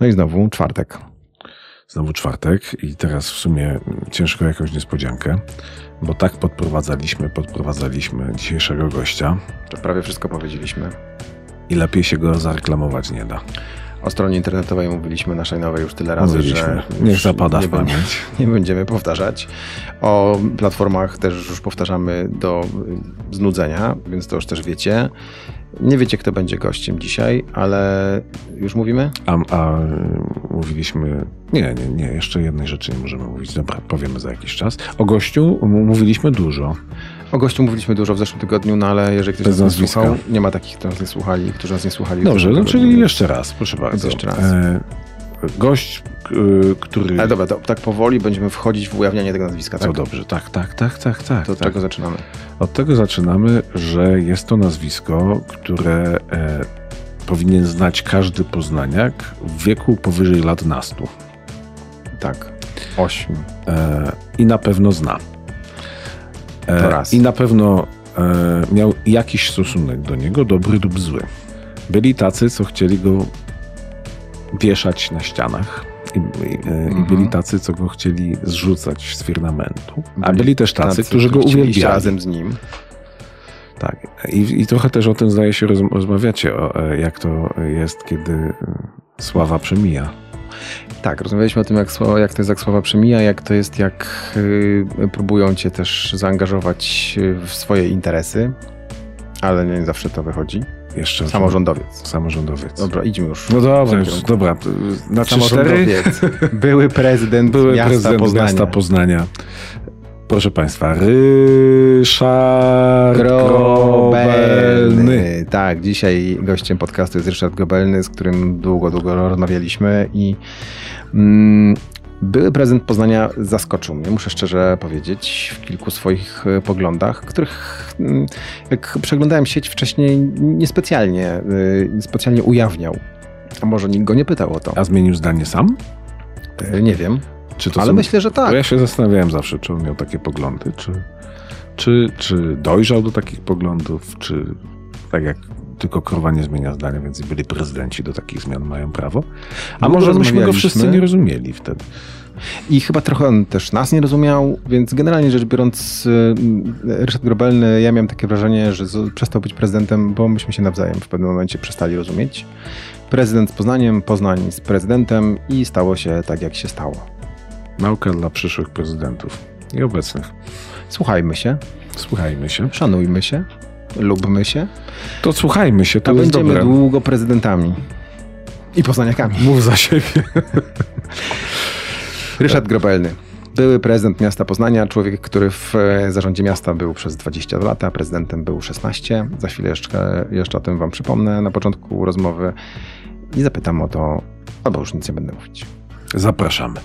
No i znowu czwartek. Znowu czwartek i teraz w sumie ciężko jakąś niespodziankę, bo tak podprowadzaliśmy, podprowadzaliśmy dzisiejszego gościa To prawie wszystko powiedzieliśmy. i lepiej się go zareklamować nie da. O stronie internetowej mówiliśmy naszej nowej już tyle razy, Mówiliśmy. że Niech zapada nie w pamięć. Nie będziemy powtarzać. O platformach też już powtarzamy do znudzenia, więc to już też wiecie. Nie wiecie, kto będzie gościem dzisiaj, ale już mówimy? A, a mówiliśmy. Nie, nie, nie, jeszcze jednej rzeczy nie możemy mówić. Dobra, powiemy za jakiś czas. O gościu mówiliśmy dużo. O gościu mówiliśmy dużo w zeszłym tygodniu, no ale jeżeli ktoś Bez nas nie słuchał, nie ma takich, którzy nas nie słuchali, którzy nas nie słuchali. Dobrze, no czyli jeszcze raz, proszę bardzo. jeszcze raz. E, gość, który. Ale dobra, to tak powoli będziemy wchodzić w ujawnianie tego nazwiska, Co tak? dobrze, tak, tak, tak, tak, tak. To od tak. czego zaczynamy? Od tego zaczynamy, że jest to nazwisko, które e, powinien znać każdy poznaniak w wieku powyżej lat nastu. Tak. Ośm. E, I na pewno zna. E, To raz. I na pewno e, miał jakiś stosunek do niego, dobry lub zły. Byli tacy, co chcieli go wieszać na ścianach. I, i, e, Mhm. I byli tacy, co go chcieli zrzucać z firmamentu. A Byli byli też tacy, Tacy, którzy go uwielbiali. razem z nim. Tak. I, I trochę też o tym zdaje się roz, rozmawiacie, o, e, jak to jest, kiedy sława przemija. Tak, rozmawialiśmy o tym, jak, słowa- jak to jest, jak słowa przemija, jak to jest, jak y, próbują cię też zaangażować y, w swoje interesy, ale nie zawsze to wychodzi. Jeszcze Samorządowiec. Samorządowiec. Dobra, idźmy już. No dobra, już, dobra. Na trzy, cztery Samorządowiec. Były prezydent były miasta prezydent Poznania. miasta Poznania. Proszę Państwa, Ryszard Grobelny. Grobelny. Tak, dzisiaj gościem podcastu jest Ryszard Grobelny, z którym długo, długo rozmawialiśmy i mm, były prezydent Poznania zaskoczył mnie, muszę szczerze powiedzieć, w kilku swoich e, poglądach, których mm, jak przeglądałem sieć wcześniej niespecjalnie, y, niespecjalnie ujawniał. A może nikt go nie pytał o to? A zmienił zdanie sam? E, Nie wiem, ale są... myślę, że tak. Bo ja się zastanawiałem zawsze, czy on miał takie poglądy, czy, czy, czy dojrzał do takich poglądów, czy tak jak tylko krowa nie zmienia zdania, więc byli prezydenci do takich zmian mają prawo. A Długo może myśmy go wszyscy nie rozumieli wtedy. I chyba trochę on też nas nie rozumiał, więc generalnie rzecz biorąc, y, Ryszard Grobelny, ja miałem takie wrażenie, że przestał być prezydentem, bo myśmy się nawzajem w pewnym momencie przestali rozumieć. Prezydent z Poznaniem, Poznań z prezydentem i stało się tak, jak się stało. Nauka dla przyszłych prezydentów i obecnych. Słuchajmy się, Słuchajmy się. szanujmy się, lubmy się, To słuchajmy się, to a jest będziemy dobre. długo prezydentami. I poznaniakami. Mów za siebie. Ryszard Grobelny. Były prezydent miasta Poznania, człowiek, który w e, zarządzie miasta był przez 20 lat, a prezydentem był 16. Za chwilę jeszcze, jeszcze o tym wam przypomnę na początku rozmowy i zapytam o to, albo już nic nie będę mówić. Zapraszamy.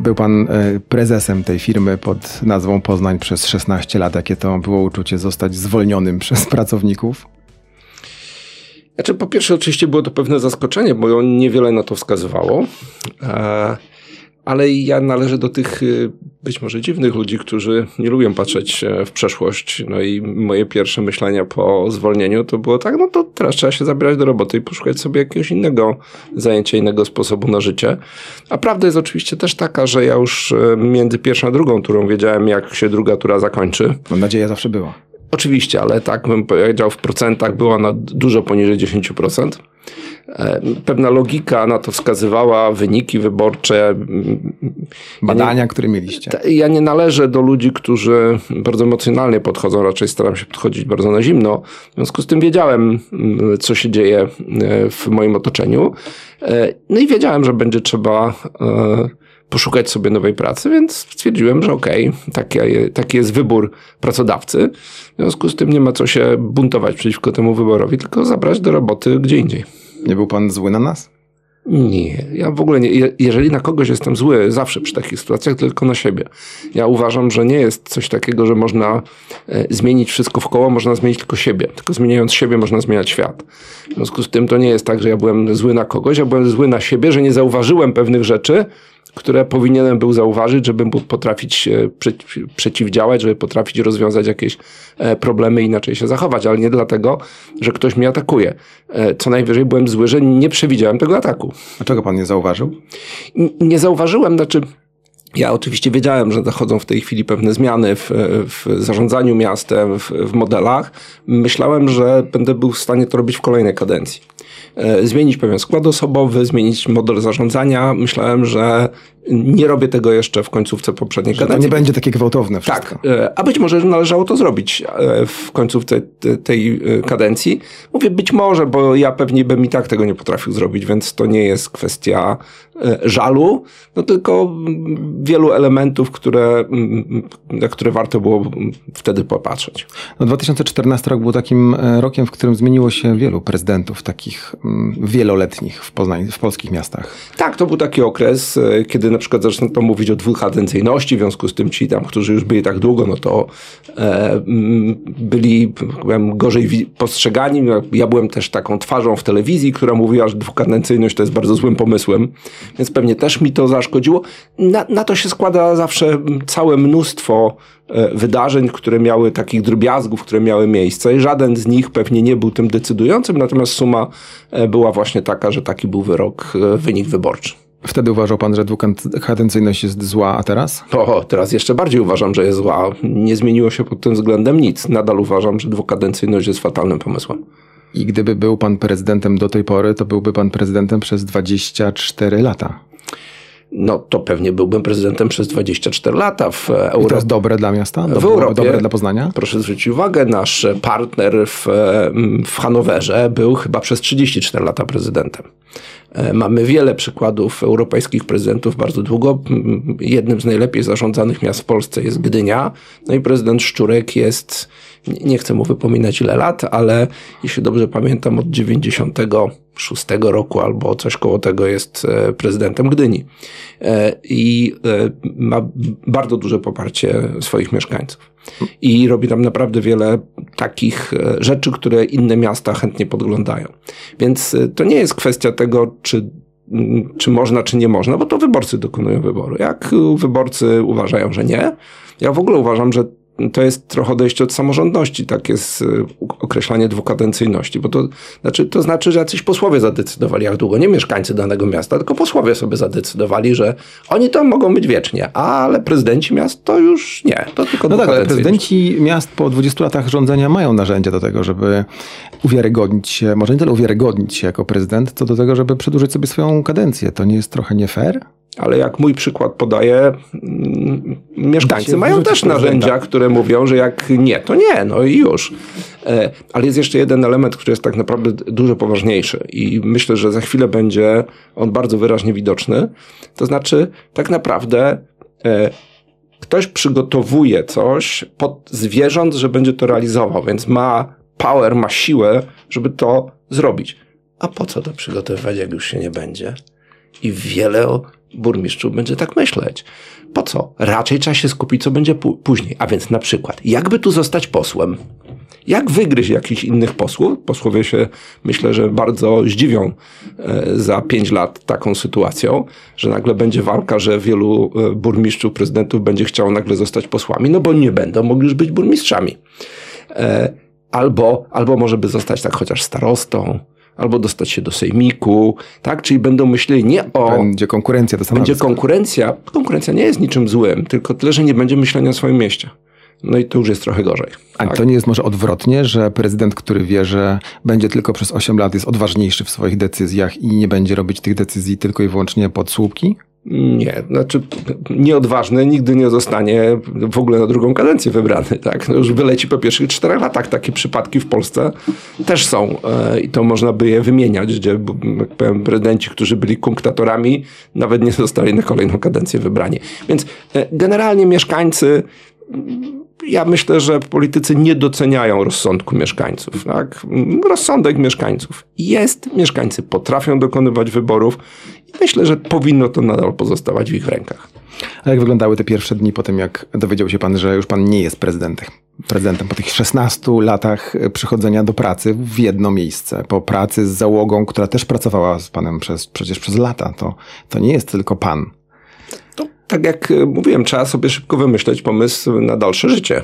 Był pan e, prezesem tej firmy pod nazwą Poznań przez 16 lat. Jakie to było uczucie zostać zwolnionym przez pracowników? Znaczy, po pierwsze, oczywiście było to pewne zaskoczenie, bo niewiele na to wskazywało. Ale ja należę do tych y, być może dziwnych ludzi, którzy nie lubią patrzeć e, w przeszłość. No i moje pierwsze myślenia po zwolnieniu to było tak, no to teraz trzeba się zabierać do roboty i poszukać sobie jakiegoś innego zajęcia, innego sposobu na życie. A prawda jest oczywiście też taka, że ja już e, między pierwszą a drugą turą wiedziałem, jak się druga tura zakończy. Mam nadzieję, zawsze była. Oczywiście, ale tak bym powiedział w procentach była na dużo poniżej 10%. E, Pewna logika na to wskazywała, wyniki wyborcze. Mm, Badania, które mieliście. Ja nie należę do ludzi, którzy bardzo emocjonalnie podchodzą, raczej staram się podchodzić bardzo na zimno. W związku z tym wiedziałem, mm, co się dzieje e, w moim otoczeniu. E, No i wiedziałem, że będzie trzeba poszukać sobie nowej pracy, więc stwierdziłem, że okej, taki, taki jest wybór pracodawcy. W związku z tym nie ma co się buntować przeciwko temu wyborowi, tylko zabrać do roboty gdzie indziej. Nie był pan zły na nas? Nie, ja w ogóle nie. Je- Jeżeli na kogoś jestem zły, zawsze przy takich sytuacjach, tylko na siebie. Ja uważam, że nie jest coś takiego, że można e, zmienić wszystko w koło, można zmienić tylko siebie. Tylko zmieniając siebie, można zmieniać świat. W związku z tym to nie jest tak, że ja byłem zły na kogoś, ja byłem zły na siebie, że nie zauważyłem pewnych rzeczy, które powinienem był zauważyć, żeby mógł potrafić e, prze, przeciwdziałać, żeby potrafić rozwiązać jakieś e, problemy i inaczej się zachować, ale nie dlatego, że ktoś mnie atakuje. E, co najwyżej byłem zły, że nie przewidziałem tego ataku. Dlaczego pan nie zauważył? Nie zauważyłem, znaczy ja oczywiście wiedziałem, że zachodzą w tej chwili pewne zmiany w, w zarządzaniu miastem, w, w, modelach. Myślałem, że będę był w stanie to robić w kolejnej kadencji. E, zmienić pewien skład osobowy, zmienić model zarządzania. Myślałem, że nie robię tego jeszcze w końcówce poprzedniej że kadencji. To nie będzie takie gwałtowne wszystko. Tak, a być może należało to zrobić e, w końcówce tej kadencji. Mówię być może, bo ja pewnie bym i tak tego nie potrafił zrobić, więc to nie jest kwestia żalu, no tylko wielu elementów, które, na które warto było wtedy popatrzeć. No 2014 rok był takim rokiem, w którym zmieniło się wielu prezydentów, takich wieloletnich w, Poznań, w polskich miastach. Tak, to był taki okres, e, kiedy na przykład zaczęto mówić o dwukadencyjności, w związku z tym ci tam, którzy już byli tak długo, no to e, byli powiem, gorzej postrzegani. Ja byłem też taką twarzą w telewizji, która mówiła, że dwukadencyjność to jest bardzo złym pomysłem, więc pewnie też mi to zaszkodziło. Na, na to się składa zawsze całe mnóstwo wydarzeń, które miały takich drobiazgów, które miały miejsce i żaden z nich pewnie nie był tym decydującym, natomiast suma e, była właśnie taka, że taki był wyrok, e, wynik wyborczy. Wtedy uważał pan, że dwukadencyjność jest zła, a teraz? O, teraz jeszcze bardziej uważam, że jest zła. Nie zmieniło się pod tym względem nic. Nadal uważam, że dwukadencyjność jest fatalnym pomysłem. I gdyby był pan prezydentem do tej pory, to byłby pan prezydentem przez 24 lata no to pewnie byłbym prezydentem przez 24 lata w Europie. I to jest dobre dla miasta? w Europie. Dobre dla Poznania? Proszę zwrócić uwagę, nasz partner w, w Hanowerze był chyba przez 34 lata prezydentem. E, mamy wiele przykładów europejskich prezydentów bardzo długo. Jednym z najlepiej zarządzanych miast w Polsce jest Gdynia. No i prezydent Szczurek jest, nie chcę mu wypominać ile lat, ale jeśli dobrze pamiętam, od 96 roku albo coś koło tego jest e, prezydentem Gdyni. E, I ma bardzo duże poparcie swoich mieszkańców. I robi tam naprawdę wiele takich rzeczy, które inne miasta chętnie podglądają. Więc to nie jest kwestia tego, czy czy można, czy nie można, bo to wyborcy dokonują wyboru. Jak wyborcy uważają, że nie, ja w ogóle uważam, że to jest trochę odejście od samorządności, tak jest y, określanie dwukadencyjności, bo to znaczy, to znaczy, że jacyś posłowie zadecydowali, jak długo, nie mieszkańcy danego miasta, tylko posłowie sobie zadecydowali, że oni to mogą być wiecznie, ale prezydenci miast to już nie, to tylko No tak, ale prezydenci miast po 20 latach rządzenia mają narzędzia do tego, żeby uwiarygodnić się, może nie tyle uwiarygodnić się jako prezydent, co do tego, żeby przedłużyć sobie swoją kadencję. To nie jest trochę nie fair? Ale jak mój przykład podaje, mm, mieszkańcy mają też narzędzia, które mówią, że jak nie, to nie, no i już. E, ale jest jeszcze jeden element, który jest tak naprawdę dużo poważniejszy i myślę, że za chwilę będzie on bardzo wyraźnie widoczny. To znaczy, tak naprawdę e, ktoś przygotowuje coś pod zwierząt, że będzie to realizował, więc ma power, ma siłę, żeby to zrobić. A po co to przygotowywać, jak już się nie będzie? I wiele burmistrzów będzie tak myśleć. Po co? Raczej trzeba się skupić, co będzie później. A więc na przykład, jakby tu zostać posłem? Jak wygryźć jakichś innych posłów? Posłowie się, myślę, że bardzo zdziwią e, za pięć lat taką sytuacją, że nagle będzie walka, że wielu e, burmistrzów, prezydentów będzie chciało nagle zostać posłami, no bo nie będą mogli już być burmistrzami. E, albo, albo może by zostać tak chociaż starostą, albo dostać się do sejmiku, tak? Czyli będą myśleli nie o... Będzie konkurencja do Będzie konkurencja. Konkurencja nie jest niczym złym, tylko tyle, że nie będzie myślenia o swoim mieście. No i to już jest trochę gorzej. A tak? to nie jest może odwrotnie, że prezydent, który wie, że będzie tylko przez 8 lat, jest odważniejszy w swoich decyzjach i nie będzie robić tych decyzji tylko i wyłącznie pod słupki? Nie, znaczy nieodważny nigdy nie zostanie w ogóle na drugą kadencję wybrany. Tak? No już wyleci po pierwszych czterech latach. Takie przypadki w Polsce też są e, i to można by je wymieniać, gdzie jak powiem, prezydenci, którzy byli kunktatorami, nawet nie zostali na kolejną kadencję wybrani. Więc e, generalnie mieszkańcy ja myślę, że politycy nie doceniają rozsądku mieszkańców. Tak? Rozsądek mieszkańców jest, mieszkańcy potrafią dokonywać wyborów myślę, że powinno to nadal pozostawać w ich rękach. A jak wyglądały te pierwsze dni po tym, jak dowiedział się pan, że już pan nie jest prezydentem? Prezydentem po tych 16 latach przychodzenia do pracy w jedno miejsce, po pracy z załogą, która też pracowała z panem przez, przecież przez lata. To, to nie jest tylko pan. Tak jak e, mówiłem, trzeba sobie szybko wymyśleć pomysł na dalsze życie.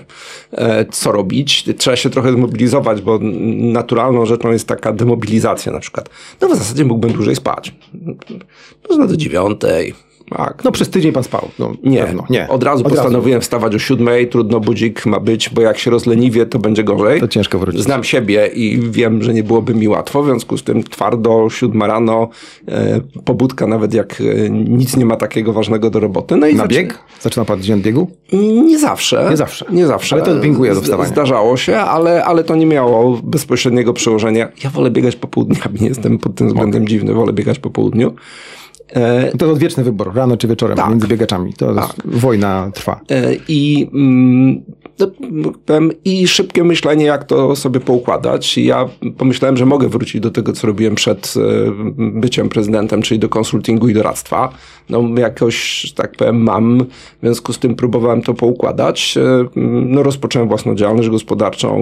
E, co robić? Trzeba się trochę zmobilizować, bo naturalną rzeczą jest taka demobilizacja na przykład. No w zasadzie mógłbym dłużej spać. Można do dziewiątej, tak. No przez tydzień pan spał. No, nie, pewno. nie. Od razu Od postanowiłem wstawać o siódmej, trudno budzik ma być, bo jak się rozleniwię, to będzie gorzej. To ciężko wrócić. Znam siebie i wiem, że nie byłoby mi łatwo, w związku z tym twardo, siódma rano, e, pobudka nawet jak e, nic nie ma takiego ważnego do roboty. No i Na bieg? Zaczyna pan dzień od biegu? Nie zawsze. Nie zawsze. Nie zawsze. Ale to odbieguje do wstawania. Zdarzało się, ale, ale to nie miało bezpośredniego przełożenia. Ja wolę biegać po południu, nie jestem pod tym względem dziwny, wolę biegać po południu. E, To odwieczny wybór, rano czy wieczorem, Tak. między biegaczami. To wojna trwa. E, I, mm, I szybkie myślenie, jak to sobie poukładać. Ja pomyślałem, że mogę wrócić do tego, co robiłem przed e, byciem prezydentem, czyli do konsultingu i doradztwa. No, jakoś, tak powiem, mam, w związku z tym próbowałem to poukładać. E, No, rozpocząłem własną działalność gospodarczą,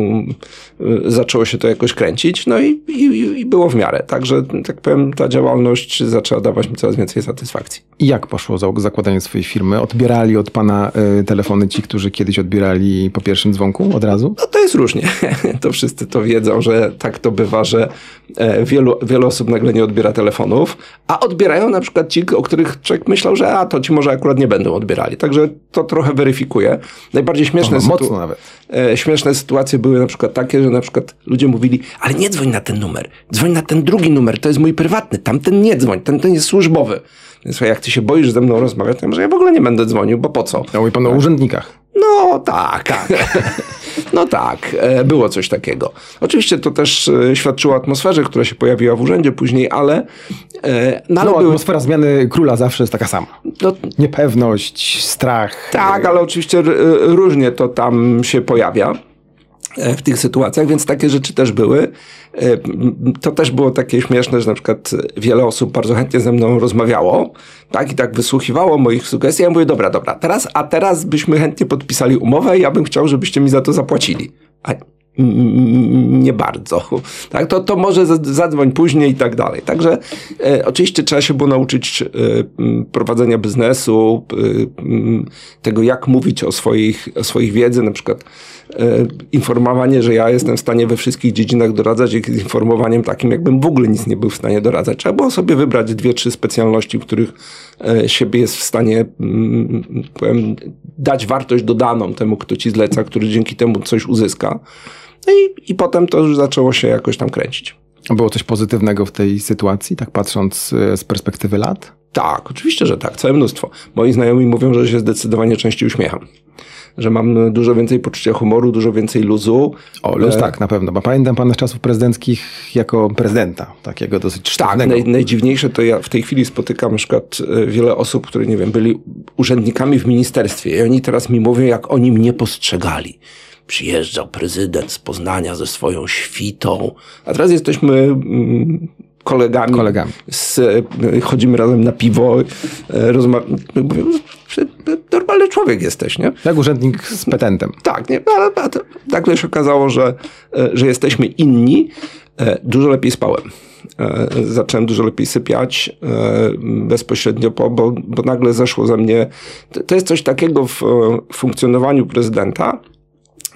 e, zaczęło się to jakoś kręcić, no i, i, i było w miarę. Także, tak powiem, ta działalność zaczęła dawać mi coraz więcej satysfakcji. I jak poszło za- zakładanie swojej firmy? Odbierali od pana telefony ci, którzy kiedyś odbierali po pierwszym dzwonku od razu? No to jest różnie. To wszyscy to wiedzą, że tak to bywa, że e, wielu, wiele osób nagle nie odbiera telefonów, a odbierają na przykład ci, o których człowiek myślał, że a to ci może akurat nie będą odbierali. Także to trochę weryfikuje. Najbardziej śmieszne, sytu- mocno nawet. e, śmieszne sytuacje były na przykład takie, że na przykład ludzie mówili, ale nie dzwoń na ten numer, dzwoń na ten drugi numer, to jest mój prywatny, tamten nie dzwoń, ten, ten jest służbowy. Więc słuchaj, jak ty się boisz ze mną rozmawiać, to może ja w ogóle nie będę dzwonił, bo po co? No, mówi pan o urzędnikach. No tak. No tak, e, było coś takiego. Oczywiście to też e, świadczyło o atmosferze, która się pojawiła w urzędzie później, ale, e, no, ale No, były, atmosfera zmiany króla zawsze jest taka sama. no, Niepewność, strach. tak, ale oczywiście różnie to tam się pojawia w tych sytuacjach, więc takie rzeczy też były. E, To też było takie śmieszne, że na przykład wiele osób bardzo chętnie ze mną rozmawiało, tak, i tak wysłuchiwało moich sugestii. Ja mówię, dobra, dobra, teraz, a teraz byśmy chętnie podpisali umowę i ja bym chciał, żebyście mi za to zapłacili. A nie bardzo. Tak, to, to może zadzwoń później i tak dalej. Także e, oczywiście trzeba się było nauczyć e, prowadzenia biznesu, e, tego jak mówić o, swoich, o swoich wiedzy, na przykład informowanie, że ja jestem w stanie we wszystkich dziedzinach doradzać jest informowaniem takim, jakbym w ogóle nic nie był w stanie doradzać. Trzeba było sobie wybrać dwie, trzy specjalności, w których e, siebie jest w stanie mm, powiem, dać wartość dodaną temu, kto ci zleca, który dzięki temu coś uzyska. No i, i potem to już zaczęło się jakoś tam kręcić. Było coś pozytywnego w tej sytuacji, tak patrząc y, z perspektywy lat? Tak, oczywiście, że tak, całe mnóstwo. Moi znajomi mówią, że się zdecydowanie częściej uśmiecham. Że mam dużo więcej poczucia humoru, dużo więcej luzu. O, luz E, tak, na pewno. Bo pamiętam pana z czasów prezydenckich jako prezydenta, takiego dosyć Tak, sztywnego. naj, najdziwniejsze to ja w tej chwili spotykam na przykład e, wiele osób, które, nie wiem, byli urzędnikami w ministerstwie i oni teraz mi mówią, jak oni mnie postrzegali. Przyjeżdżał prezydent z Poznania ze swoją świtą, a teraz jesteśmy mm, kolegami. Kolegami. Z, e, chodzimy razem na piwo, że normalny człowiek jesteś, nie? Jak urzędnik z petentem. Tak, nie, ale ale nagle się okazało, że, e, że jesteśmy inni. E, Dużo lepiej spałem. E, Zacząłem dużo lepiej sypiać bezpośrednio po, bo, bo nagle zeszło ze mnie. To, jest coś takiego w funkcjonowaniu prezydenta,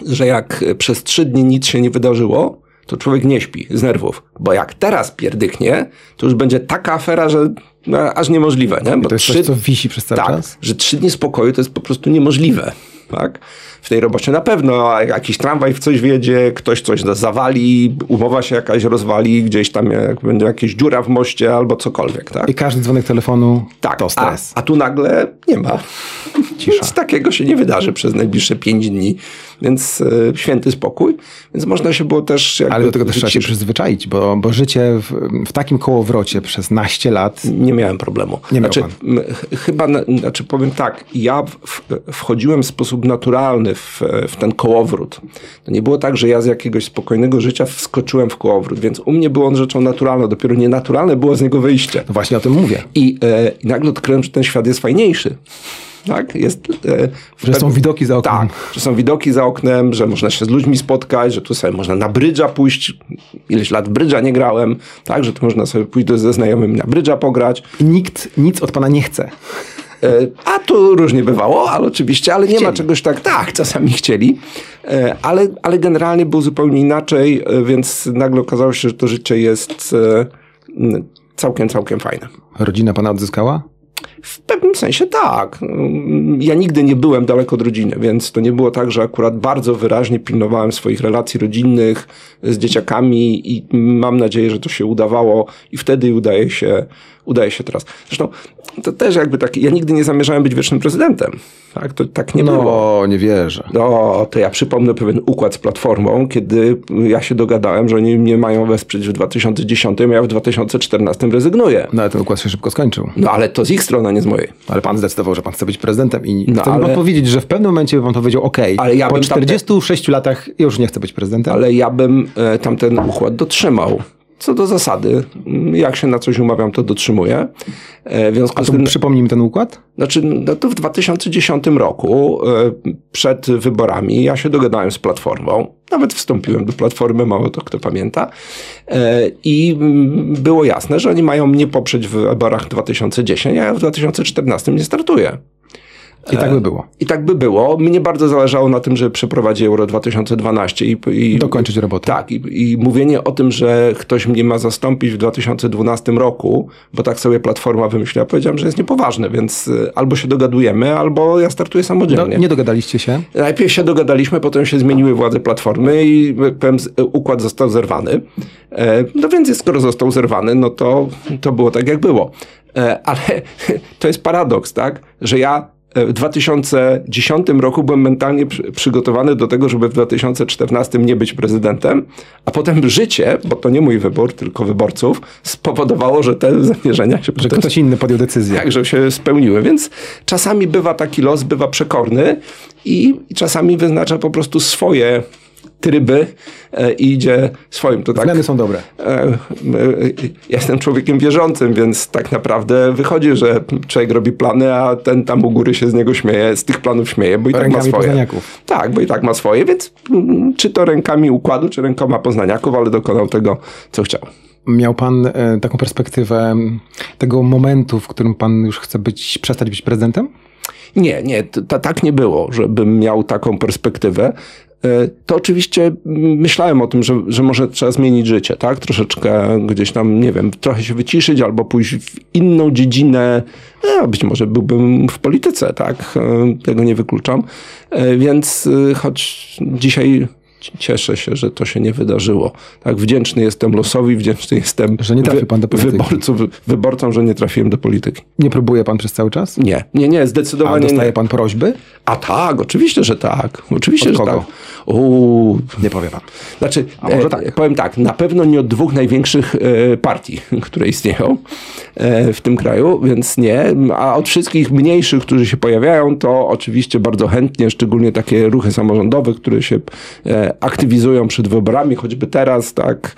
że jak przez trzy dni nic się nie wydarzyło, to człowiek nie śpi z nerwów. Bo jak teraz pierdyknie, to już będzie taka afera, że no, aż niemożliwe. Nie? Bo To jest trzy- coś, co wisi przez cały tak, czas? że trzy dni spokoju to jest po prostu niemożliwe. Tak? W tej robocie na pewno a jakiś tramwaj w coś wjedzie, ktoś coś zawali, umowa się jakaś rozwali, gdzieś tam jak będzie jakaś dziura w moście albo cokolwiek. Tak? I każdy dzwonek telefonu Tak, to a, stres. a tu nagle nie ma. Cisza. Nic takiego się nie wydarzy przez najbliższe pięć dni, więc e, święty spokój. Więc można się było też... Ale do tego też trzeba się przyzwyczaić, bo, bo życie w, w takim kołowrocie przez naście lat Nie miałem problemu. Nie znaczy, ch- chyba, na- znaczy powiem tak, ja w, wchodziłem w sposób naturalny w, w ten kołowrót. To nie było tak, że ja z jakiegoś spokojnego życia wskoczyłem w kołowrót, więc u mnie było on rzeczą naturalną. Dopiero nienaturalne było z niego wyjście. No właśnie o tym mówię. I, e, i nagle odkryłem, że ten świat jest fajniejszy. Tak? Jest, e, Że są widoki za oknem. Tak, że są widoki za oknem, że można się z ludźmi spotkać, że tu sobie można na brydża pójść. Ileś lat brydża nie grałem, tak, że tu można sobie pójść do- ze znajomymi na brydża pograć. I nikt nic od pana nie chce. E, a tu różnie bywało, ale oczywiście, ale nie Chcieli. ma czegoś tak, tak, czasami chcieli, E, ale, ale generalnie było zupełnie inaczej, e, więc nagle okazało się, że to życie jest całkiem, całkiem fajne. Rodzina pana odzyskała? W pewnym sensie tak. Ja nigdy nie byłem daleko od rodziny, więc to nie było tak, że akurat bardzo wyraźnie pilnowałem swoich relacji rodzinnych z dzieciakami i mam nadzieję, że to się udawało i wtedy udaje się, udaje się teraz. Zresztą to też jakby tak, ja nigdy nie zamierzałem być wiecznym prezydentem. Tak, to tak nie było. no, nie wierzę. No, to ja przypomnę pewien układ z Platformą, kiedy ja się dogadałem, że oni mnie mają wesprzeć w 2010, a ja w 2014 rezygnuję. No ale ten układ się szybko skończył. No ale to z ich strony, a nie z mojej. Ale pan zdecydował, że pan chce być prezydentem i No, chce pan ale- powiedzieć, że w pewnym momencie by pan powiedział, ok, Ale ja po bym tamte- 46 latach już nie chcę być prezydentem. ale ja bym e, tamten układ dotrzymał. Co do zasady, jak się na coś umawiam, to dotrzymuję. E, W związku A z to tym, przypomnij mi ten układ? znaczy, no to w 2010 roku, e, przed wyborami, ja się dogadałem z Platformą. Nawet wstąpiłem do Platformy, mało to kto pamięta. E, I było jasne, że oni mają mnie poprzeć w wyborach 2010, a ja w 2014 nie startuję. I tak by było. I tak by było. Mnie bardzo zależało na tym, żeby przeprowadzić Euro 2012 i, i Dokończyć robotę. Tak, i, i mówienie o tym, że ktoś mnie ma zastąpić w 2012 roku, bo tak sobie Platforma wymyśliła, powiedziałem, że jest niepoważne, więc y, albo się dogadujemy, albo ja startuję No, samodzielnie. nie dogadaliście się? Najpierw się dogadaliśmy, potem się zmieniły władze Platformy i jak powiem, z- układ został zerwany. E, No więc skoro został zerwany, no to, to było tak, jak było. E, Ale to jest paradoks, tak? Że ja w 2010 roku byłem mentalnie przy, przygotowany do tego, żeby w 2014 nie być prezydentem, a potem życie, bo to nie mój wybór, tylko wyborców, spowodowało, że te zamierzenia się Że ktoś inny podjął decyzję. tak, że się spełniły. Więc czasami bywa taki los, bywa przekorny i czasami wyznacza po prostu swoje tryby e, i idzie swoim. To tak, Zmiany są dobre. e, e, ja jestem człowiekiem wierzącym, więc tak naprawdę wychodzi, że człowiek robi plany, a ten tam u góry się z niego śmieje, z tych planów śmieje, bo i tak ma Rękami swoje. poznaniaków. Tak, bo i tak ma swoje, więc mm, czy to rękami układu, czy rękoma poznaniaków, ale dokonał tego, co chciał. Miał pan taką perspektywę tego momentu, w którym pan już chce być, przestać być prezydentem? Nie, nie, tak nie było, żebym miał taką perspektywę. E, To oczywiście myślałem o tym, że, że może trzeba zmienić życie, tak? Troszeczkę gdzieś tam, nie wiem, trochę się wyciszyć albo pójść w inną dziedzinę. E, Być może byłbym w polityce, tak? E, Tego nie wykluczam. E, Więc e, choć dzisiaj cieszę się, że to się nie wydarzyło. Tak, wdzięczny jestem losowi, wdzięczny jestem Że nie trafił pan do polityki. wyborców, wyborcom, że nie trafiłem do polityki. Nie próbuje pan przez cały czas? Nie, nie, nie, A zdecydowanie dostaje nie. pan prośby? A tak, oczywiście, że tak. Oczywiście, Od że kogo? tak. Uuu, Nie powie pan. znaczy, A może e, tak? powiem tak, na pewno nie od dwóch największych e, partii, które istnieją e, w tym kraju, więc nie. A od wszystkich mniejszych, którzy się pojawiają, to oczywiście bardzo chętnie, szczególnie takie ruchy samorządowe, które się e, aktywizują przed wyborami, choćby teraz, tak,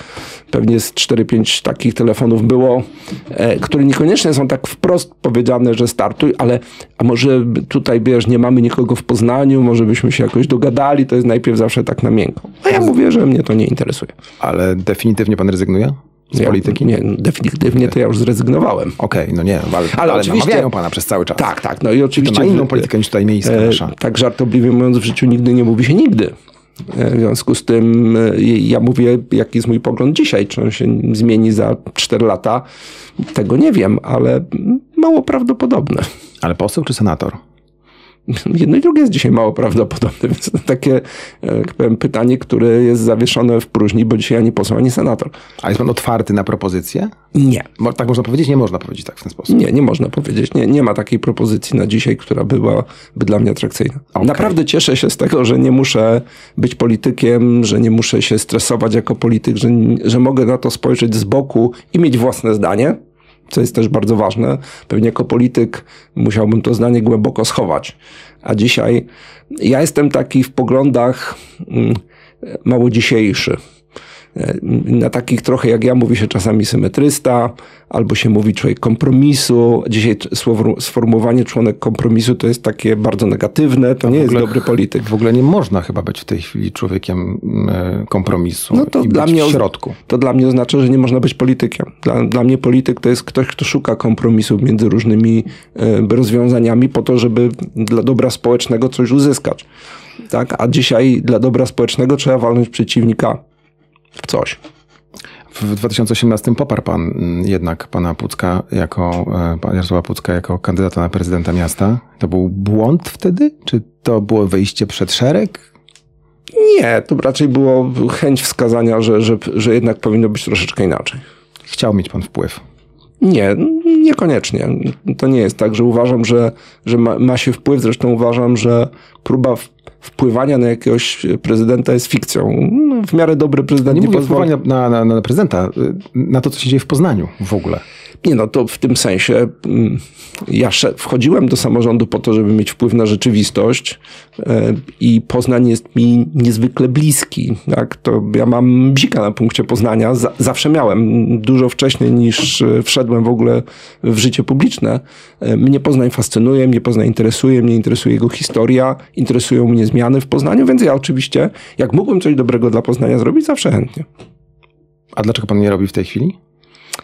pewnie z 4-5 takich telefonów było, e, które niekoniecznie są tak wprost powiedziane, że startuj, ale a może tutaj, wiesz, nie mamy nikogo w Poznaniu, może byśmy się jakoś dogadali, to jest najpierw zawsze tak na miękko. A ja mówię, że mnie to nie interesuje. Ale definitywnie pan rezygnuje z Ja- polityki? Nie, definitywnie to ja już zrezygnowałem. Okej, no nie, ale, ale, oczywiście- namawiają pana przez cały czas. Tak, tak, no i To oczywiście... na inną politykę niż tutaj miejska E, nasza. tak żartobliwie mówiąc, w życiu nigdy nie mówi się nigdy. E, W związku z tym e, ja mówię, jaki jest mój pogląd dzisiaj. Czy on się zmieni za 4 lata? Tego nie wiem, ale mało prawdopodobne. Ale poseł czy senator? Jedno i drugie jest dzisiaj mało prawdopodobne, więc to takie e, jak powiem, pytanie, które jest zawieszone w próżni, bo dzisiaj ani poseł, ani senator. A jest pan otwarty na propozycje? Nie. Mo- Tak można powiedzieć? Nie można powiedzieć tak w ten sposób. Nie, nie można powiedzieć. Nie, nie ma takiej propozycji na dzisiaj, która byłaby dla mnie atrakcyjna. Okej. Naprawdę cieszę się z tego, że nie muszę być politykiem, że nie muszę się stresować jako polityk, że, że mogę na to spojrzeć z boku i mieć własne zdanie, co jest też bardzo ważne. Pewnie jako polityk musiałbym to zdanie głęboko schować. A dzisiaj ja jestem taki w poglądach mm, mało dzisiejszy. E, na takich trochę jak ja mówi się czasami symetrysta, albo się mówi człowiek kompromisu. Dzisiaj słowo, sformułowanie członek kompromisu to jest takie bardzo negatywne, to nie jest dobry polityk. W ogóle nie można chyba być w tej chwili człowiekiem e, kompromisu no to dla mnie, w środku. To dla mnie oznacza, że nie można być politykiem. Dla, dla mnie polityk to jest ktoś, kto szuka kompromisu między różnymi e, rozwiązaniami po to, żeby dla dobra społecznego coś uzyskać. Tak? A dzisiaj dla dobra społecznego trzeba walnąć przeciwnika coś. W 2018 poparł pan mm, jednak pana Pucka jako, e, pana Jarosława Pucka jako kandydata na prezydenta miasta. To był błąd wtedy? Czy to było wyjście przed szereg? Nie, to raczej było chęć wskazania, że, że, że jednak powinno być troszeczkę inaczej. Chciał mieć pan wpływ. Nie, niekoniecznie. To nie jest tak, że uważam, że, że ma, ma się wpływ. Zresztą uważam, że próba wpływania na jakiegoś prezydenta jest fikcją. No, w miarę dobry prezydent nie, nie mówię wpływania na, na, na prezydenta, na to, co się dzieje w Poznaniu w ogóle. Nie, no to w tym sensie mm, ja wchodziłem do samorządu po to, żeby mieć wpływ na rzeczywistość e, i Poznań jest mi niezwykle bliski. Tak? To ja mam bzika na punkcie Poznania. Zawsze miałem. Dużo wcześniej niż e, wszedłem w ogóle w życie publiczne. E, mnie Poznań fascynuje, mnie Poznań interesuje, mnie interesuje jego historia, interesują mnie zmiany w Poznaniu, więc ja oczywiście, jak mógłbym coś dobrego dla Poznania zrobić, zawsze chętnie. A dlaczego pan nie robi w tej chwili?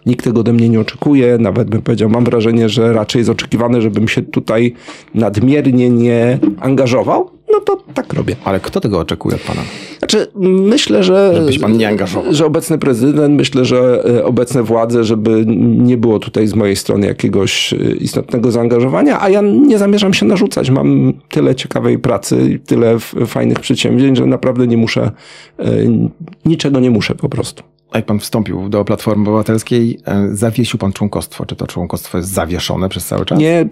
Nikt tego ode mnie nie oczekuje, nawet bym powiedział, mam wrażenie, że raczej jest oczekiwane, żebym się tutaj nadmiernie nie angażował. No to tak robię. Ale kto tego oczekuje od pana? Znaczy, myślę, że. Żebyś pan nie angażował. Że obecny prezydent, myślę, że e, obecne władze, żeby nie było tutaj z mojej strony jakiegoś e, istotnego zaangażowania, a ja nie zamierzam się narzucać. Mam tyle ciekawej pracy, tyle fajnych przedsięwzięć, że naprawdę nie muszę, e, niczego nie muszę po prostu jak pan wstąpił do Platformy Obywatelskiej, e, zawiesił pan członkostwo. Czy to członkostwo jest zawieszone przez cały czas? Nie,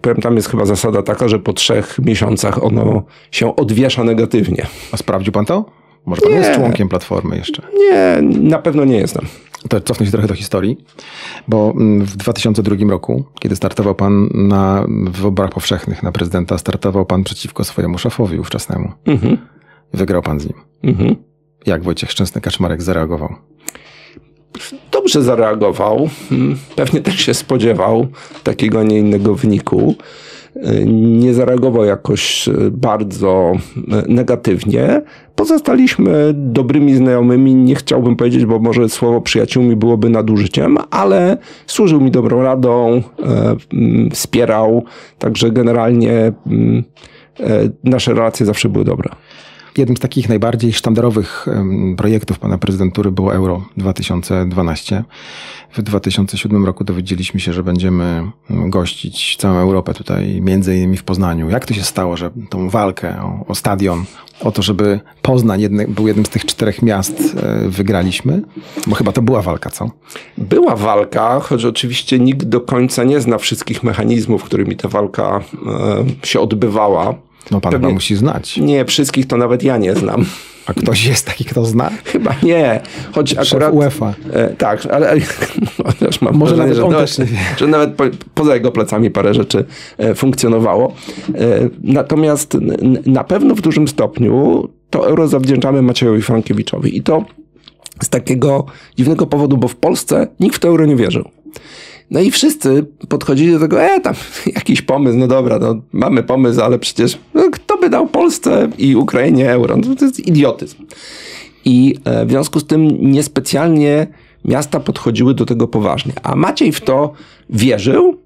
powiem, tam jest chyba zasada taka, że po trzech miesiącach ono się odwiesza negatywnie. A sprawdził pan to? Może pan nie. jest członkiem Platformy jeszcze? Nie, na pewno nie jestem. To cofnę się trochę do historii, bo mm, w 2002 roku, kiedy startował pan na wyborach powszechnych na prezydenta, startował pan przeciwko swojemu szefowi ówczesnemu. Mhm. Wygrał pan z nim. Mhm. Jak Wojciech Szczęsny-Kaczmarek zareagował? Dobrze zareagował. Hmm, pewnie też się spodziewał takiego, nie innego wyniku. Nie zareagował jakoś bardzo negatywnie. Pozostaliśmy dobrymi znajomymi. Nie chciałbym powiedzieć, bo może słowo przyjaciółmi byłoby nadużyciem, ale służył mi dobrą radą, mm, wspierał. Także generalnie mm, nasze relacje zawsze były dobre. Jednym z takich najbardziej sztandarowych projektów pana prezydentury było Euro 2012. W 2007 roku dowiedzieliśmy się, że będziemy gościć całą Europę tutaj, między innymi w Poznaniu. Jak to się stało, że tą walkę o, o stadion, o to, żeby Poznań jedny, był jednym z tych czterech miast, e, wygraliśmy? Bo chyba to była walka, co? Była walka, choć oczywiście nikt do końca nie zna wszystkich mechanizmów, którymi ta walka się odbywała. No pan Pewnie, chyba musi znać. Nie, wszystkich to nawet ja nie znam. A ktoś jest taki, kto zna? Chyba nie. Choć Szef akurat. UEFA. E, tak, ale, mam Może wrażenie, nawet on też że nawet po, poza jego plecami parę rzeczy e, funkcjonowało. E, natomiast n, na pewno w dużym stopniu to euro zawdzięczamy Maciejowi Frankiewiczowi. I to z takiego dziwnego powodu, bo w Polsce nikt w to euro nie wierzył. No i wszyscy podchodzili do tego, e, tam jakiś pomysł, no dobra, no, mamy pomysł, ale przecież no, kto by dał Polsce i Ukrainie euro? No, to jest idiotyzm. I e, w związku z tym niespecjalnie miasta podchodziły do tego poważnie. A Maciej w to wierzył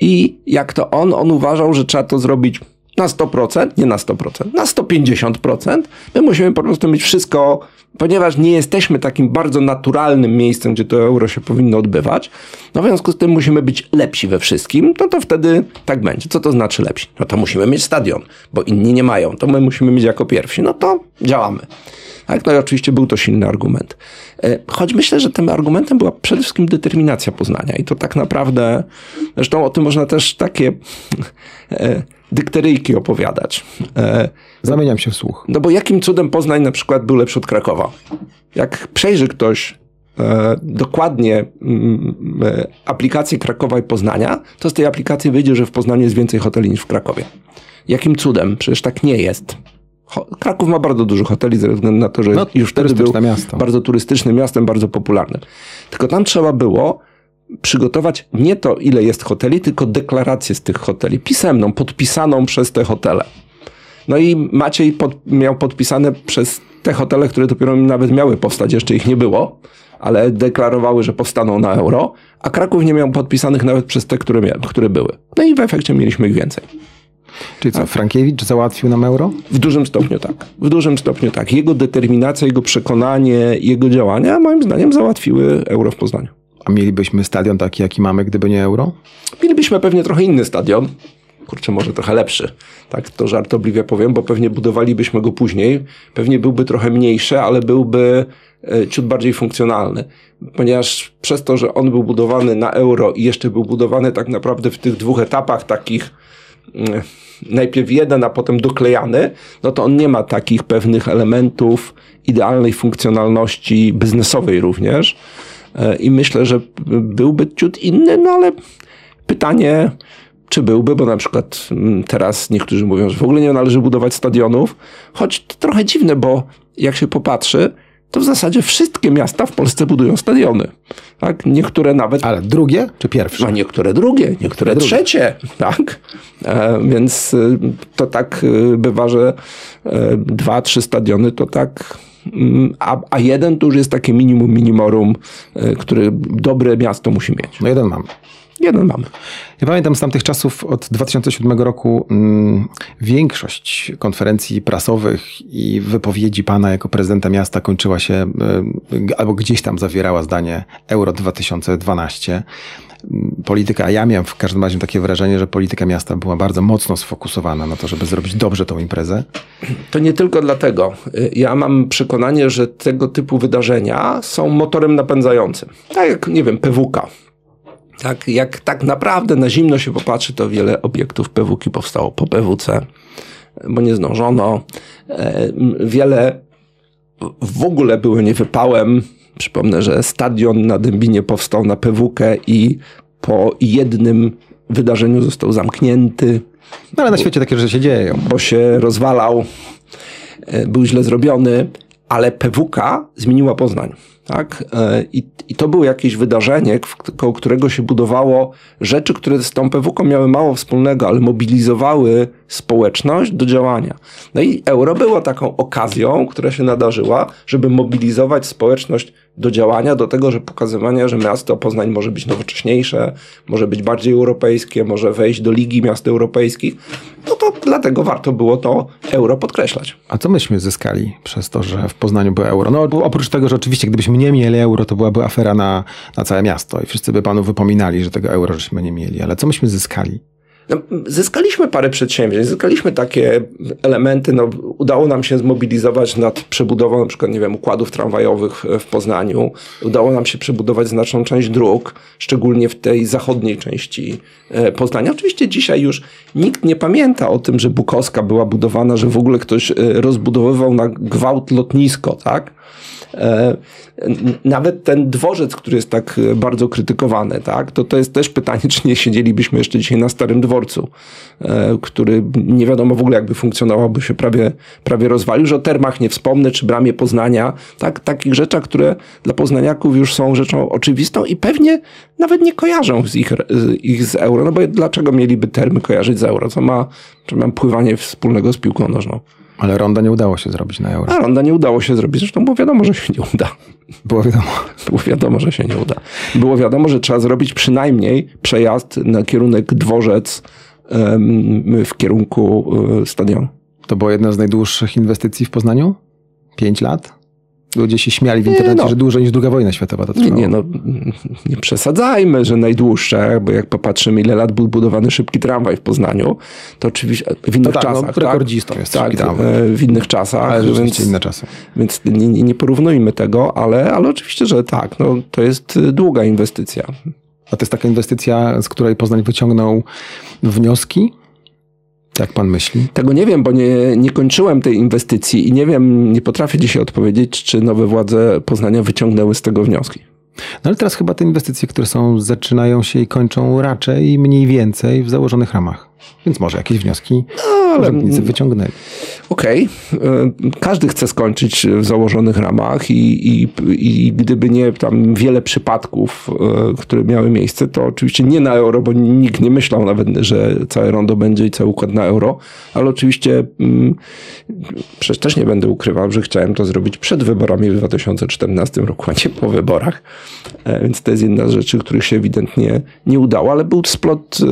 i jak to on, on uważał, że trzeba to zrobić na 100%, nie na 100%, na 150%. My musimy po prostu mieć wszystko, ponieważ nie jesteśmy takim bardzo naturalnym miejscem, gdzie to euro się powinno odbywać. No w związku z tym musimy być lepsi we wszystkim, no to wtedy tak będzie. Co to znaczy lepsi? No to musimy mieć stadion, bo inni nie mają. To my musimy mieć jako pierwsi. No to działamy. Tak, no i oczywiście był to silny argument. E, choć myślę, że tym argumentem była przede wszystkim determinacja Poznania i to tak naprawdę, zresztą o tym można też takie e, dykteryjki opowiadać. E, Zamieniam się w słuch. No bo jakim cudem Poznań na przykład był lepszy od Krakowa? Jak przejrzy ktoś e, dokładnie mm, e, aplikację Krakowa i Poznania, to z tej aplikacji wyjdzie, że w Poznaniu jest więcej hoteli niż w Krakowie. Jakim cudem? Przecież tak nie jest. Kraków ma bardzo dużo hoteli ze względu na to, że No, już wtedy był miasto. bardzo turystycznym miastem, bardzo popularnym. Tylko tam trzeba było przygotować nie to, ile jest hoteli, tylko deklarację z tych hoteli, pisemną, podpisaną przez te hotele. No i Maciej pod, miał podpisane przez te hotele, które dopiero nawet miały powstać, jeszcze ich nie było, ale deklarowały, że powstaną na euro, a Kraków nie miał podpisanych nawet przez te, które, które były. No i w efekcie mieliśmy ich więcej. Czyli co, Frankiewicz załatwił nam euro? W dużym stopniu tak. W dużym stopniu tak. Jego determinacja, jego przekonanie, jego działania moim zdaniem załatwiły euro w Poznaniu. A mielibyśmy stadion taki, jaki mamy, gdyby nie euro? Mielibyśmy pewnie trochę inny stadion. Kurczę, może trochę lepszy. Tak to żartobliwie powiem, bo pewnie budowalibyśmy go później. Pewnie byłby trochę mniejszy, ale byłby e, ciut bardziej funkcjonalny. Ponieważ przez to, że on był budowany na euro i jeszcze był budowany tak naprawdę w tych dwóch etapach takich mm, najpierw jeden, a potem doklejany, no to on nie ma takich pewnych elementów idealnej funkcjonalności biznesowej również. E, I myślę, że byłby ciut inny, no ale pytanie, czy byłby, bo na przykład mm, teraz niektórzy mówią, że w ogóle nie należy budować stadionów, choć to trochę dziwne, bo jak się popatrzy, to w zasadzie wszystkie miasta w Polsce budują stadiony. Tak? Niektóre nawet Ale drugie czy pierwsze? a niektóre drugie, niektóre trzecie, tak? E, więc y, to tak y, bywa, że e, dwa, trzy stadiony to tak, a, a jeden to już jest takie minimum minimorum, e, który dobre miasto musi mieć. No jeden mamy. Jeden mamy. Ja pamiętam z tamtych czasów, od 2007 roku, mm, większość konferencji prasowych i wypowiedzi pana jako prezydenta miasta kończyła się, y, albo gdzieś tam zawierała zdanie Euro 2012. Mm, Polityka, a ja miałem w każdym razie takie wrażenie, że polityka miasta była bardzo mocno sfokusowana na to, żeby zrobić dobrze tą imprezę. To nie tylko dlatego. Y, Ja mam przekonanie, że tego typu wydarzenia są motorem napędzającym. Tak jak, nie wiem, PWK. Tak, jak tak naprawdę na zimno się popatrzy, to wiele obiektów PWK powstało po PWC, bo nie zdążono. E, Wiele w ogóle były niewypałem. Przypomnę, że stadion na Dębinie powstał na PWK i po jednym wydarzeniu został zamknięty No ale na świecie takie rzeczy się dzieją. bo się rozwalał, e, był źle zrobiony, ale PWK zmieniła Poznań. Tak? E, I, I to było jakieś wydarzenie, koło którego się budowało rzeczy, które z tą PWK miały mało wspólnego, ale mobilizowały społeczność do działania. No i euro było taką okazją, która się nadarzyła, żeby mobilizować społeczność do działania, do tego, że pokazywania, że miasto Poznań może być nowocześniejsze, może być bardziej europejskie, może wejść do Ligi Miast Europejskich, no to dlatego warto było to euro podkreślać. A co myśmy zyskali przez to, że w Poznaniu było euro? No oprócz tego, że oczywiście gdybyśmy nie mieli euro, to byłaby afera na, na całe miasto i wszyscy by panu wypominali, że tego euro żeśmy nie mieli. Ale co myśmy zyskali? No, zyskaliśmy parę przedsięwzięć, zyskaliśmy takie elementy, no, udało nam się zmobilizować nad przebudową na przykład, nie wiem, układów tramwajowych w- Poznaniu, udało nam się przebudować znaczną część dróg, szczególnie w tej zachodniej części e, Poznania. Oczywiście dzisiaj już nikt nie pamięta o tym, że Bukowska była budowana, że w ogóle ktoś e, rozbudowywał na gwałt lotnisko, tak? E, Nawet ten dworzec, który jest tak bardzo krytykowany, tak, to to jest też pytanie, czy nie siedzielibyśmy jeszcze dzisiaj na Starym Dworcu, e, który nie wiadomo w ogóle jakby funkcjonował, by się prawie, prawie rozwalił, że o termach nie wspomnę, czy bramie Poznania, tak, takich rzeczach, które dla poznaniaków już są rzeczą oczywistą i pewnie nawet nie kojarzą z ich, ich z euro, no bo dlaczego mieliby termy kojarzyć z euro, co ma, czy mam pływanie wspólnego z piłką nożną. Ale ronda nie udało się zrobić na euro. A ronda nie udało się zrobić, zresztą było wiadomo, że się nie uda. Było wiadomo. Było wiadomo, że się nie uda. Było wiadomo, że trzeba zrobić przynajmniej przejazd na kierunek dworzec w kierunku e, stadionu. To była jedna z najdłuższych inwestycji w Poznaniu? Pięć lat? Ludzie się śmiali w Nie, internecie, no. że dłużej niż druga wojna światowa to Nie, trwało. nie, no, nie przesadzajmy, że najdłuższe, bo jak popatrzymy, ile lat był budowany szybki tramwaj w Poznaniu, to oczywiście w innych tak, no, czasach. rekordzistą jest tak, e, w innych czasach. Ale więc, inne czasy. więc nie, nie nie porównujmy tego, ale, ale oczywiście, że tak, no, to jest e, długa inwestycja. A to jest taka inwestycja, z której Poznań wyciągnął wnioski? Jak pan myśli? Tego nie wiem, bo nie, nie kończyłem tej inwestycji i nie wiem, nie potrafię dzisiaj odpowiedzieć, czy nowe władze Poznania wyciągnęły z tego wnioski. No ale teraz chyba te inwestycje, które są, zaczynają się i kończą raczej mniej więcej w założonych ramach. Więc może jakieś wnioski no, urzędnicy wyciągnęli. Okej, okay. każdy chce skończyć w założonych ramach i, i, i gdyby nie tam wiele przypadków, e, które miały miejsce, to oczywiście nie na euro, bo nikt nie myślał nawet, że całe rondo będzie i cały układ na euro, ale oczywiście mm, przecież też nie będę ukrywał, że chciałem to zrobić przed wyborami w 2014 roku, a nie po wyborach. E, więc to jest jedna z rzeczy, których się ewidentnie nie udało, ale był splot e,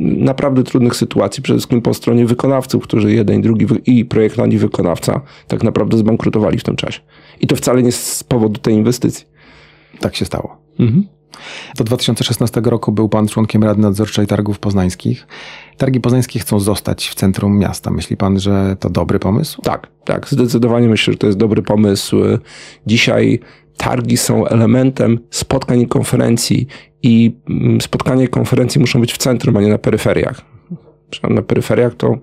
naprawdę trudnych sytuacji, przede wszystkim po stronie wykonawców, którzy jeden i drugi i projektant i wykonawca tak naprawdę zbankrutowali w tym czasie. I to wcale nie z powodu tej inwestycji. Tak się stało. Mhm. Do 2016 roku był pan członkiem Rady Nadzorczej Targów Poznańskich. Targi Poznańskie chcą zostać w centrum miasta. Myśli pan, że to dobry pomysł? Tak, tak. Zdecydowanie myślę, że to jest dobry pomysł. Dzisiaj targi są elementem spotkań i konferencji i mm, spotkania i konferencji muszą być w centrum, a nie na peryferiach. Na peryferiach to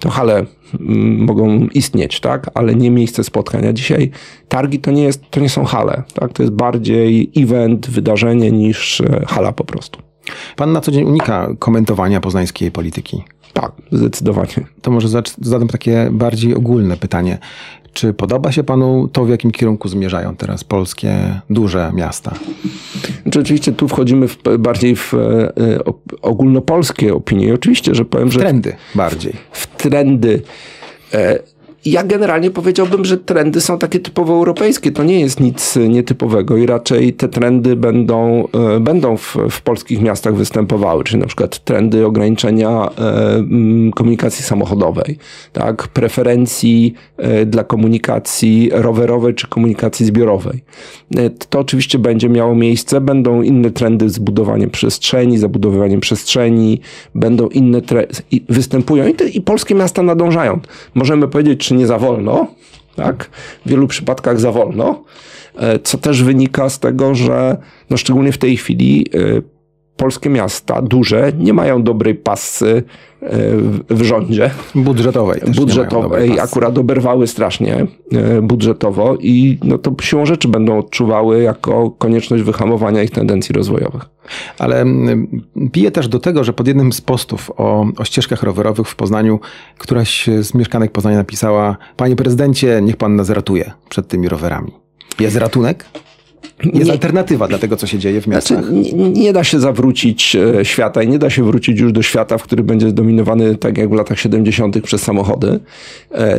to hale mm, mogą istnieć, tak, ale nie miejsce spotkania. Dzisiaj targi to nie, jest, to nie są hale, tak, to jest bardziej event, wydarzenie niż e, hala po prostu. Pan na co dzień unika komentowania poznańskiej polityki. Tak, zdecydowanie. To może zadam takie bardziej ogólne pytanie. Czy podoba się panu to, w jakim kierunku zmierzają teraz polskie duże miasta? Czy oczywiście tu wchodzimy w, bardziej w e, ogólnopolskie opinie. Oczywiście, że powiem, w że. W trendy bardziej. W trendy. E, ja generalnie powiedziałbym, że trendy są takie typowo europejskie. To nie jest nic nietypowego i raczej te trendy będą, e, będą w, w polskich miastach występowały, czyli na przykład trendy ograniczenia e, komunikacji samochodowej, tak, preferencji e, dla komunikacji rowerowej czy komunikacji zbiorowej. To oczywiście będzie miało miejsce, będą inne trendy zbudowanie przestrzeni, zabudowywanie przestrzeni, będą inne występują i, te, i polskie miasta nadążają. Możemy powiedzieć, czy nie za wolno, tak? W wielu przypadkach za wolno, e, co też wynika z tego, że no szczególnie w tej chwili e, polskie miasta duże nie mają dobrej pasy e, w rządzie. Budżetowej. Budżetowej. Akurat oberwały strasznie budżetowo i no to siłą rzeczy będą odczuwały jako konieczność wyhamowania ich tendencji rozwojowych. Ale bije też do tego, że pod jednym z postów o, o ścieżkach rowerowych w Poznaniu któraś z mieszkanek Poznania napisała Panie prezydencie, niech pan nas ratuje przed tymi rowerami. Jest ratunek? Jest nie, alternatywa dla tego, co się dzieje w miastach. Znaczy, nie, nie, da się zawrócić e, świata i nie da się wrócić już do świata, w który będzie zdominowany, tak jak w latach 70., przez samochody. E,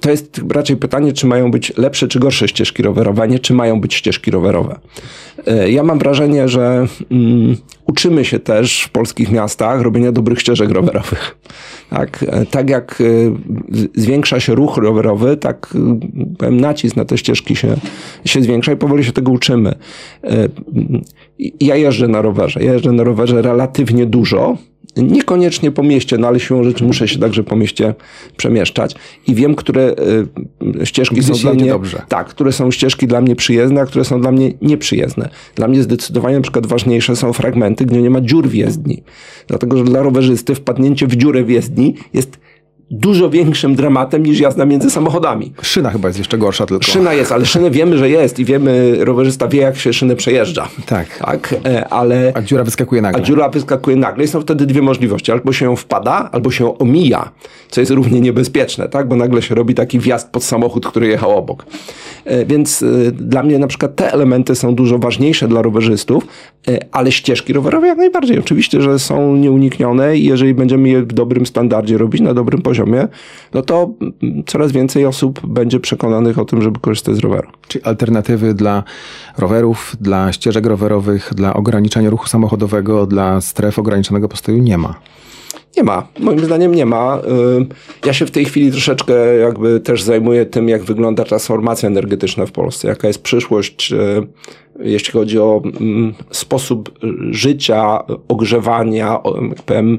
to jest raczej pytanie, czy mają być lepsze czy gorsze ścieżki rowerowe, a nie czy mają być ścieżki rowerowe. E, ja mam wrażenie, że mm, uczymy się też w polskich miastach robienia dobrych ścieżek rowerowych. Tak, tak jak zwiększa się ruch rowerowy, tak powiem, nacisk na te ścieżki się, się zwiększa i powoli się tego uczymy. Ja jeżdżę na rowerze. Ja jeżdżę na rowerze relatywnie dużo Niekoniecznie po mieście, no ale siłą rzeczy muszę się także po mieście przemieszczać i wiem, które y, ścieżki są dla mnie dobrze. tak, które są ścieżki dla mnie przyjezdne, a które są dla mnie nieprzyjezdne. Dla mnie zdecydowanie na przykład ważniejsze są fragmenty, gdzie nie ma dziur w jezdni. Dlatego, że dla rowerzysty wpadnięcie w dziurę w jezdni jest dużo większym dramatem niż jazda między samochodami. Szyna chyba jest jeszcze gorsza tylko. Szyna jest, ale szynę wiemy, że jest i wiemy, rowerzysta wie, jak się szynę przejeżdża. Tak. tak e, ale... A dziura wyskakuje nagle. A dziura wyskakuje nagle i są wtedy dwie możliwości. Albo się ją wpada, albo się ją omija, co jest równie niebezpieczne, tak? Bo nagle się robi taki wjazd pod samochód, który jechał obok. E, więc e, dla mnie na przykład te elementy są dużo ważniejsze dla rowerzystów, ale ścieżki rowerowe jak najbardziej. Oczywiście, że są nieuniknione i jeżeli będziemy je w dobrym standardzie robić, na dobrym poziomie, poziomie, no to coraz więcej osób będzie przekonanych o tym, żeby korzystać z roweru. Czyli alternatywy dla rowerów, dla ścieżek rowerowych, dla ograniczania ruchu samochodowego, dla stref ograniczonego postoju nie ma. Nie ma. Moim zdaniem nie ma. Y, ja się w tej chwili troszeczkę jakby też zajmuję tym, jak wygląda transformacja energetyczna w Polsce, jaka jest przyszłość y, jeśli chodzi o mm, sposób życia, ogrzewania, powiem,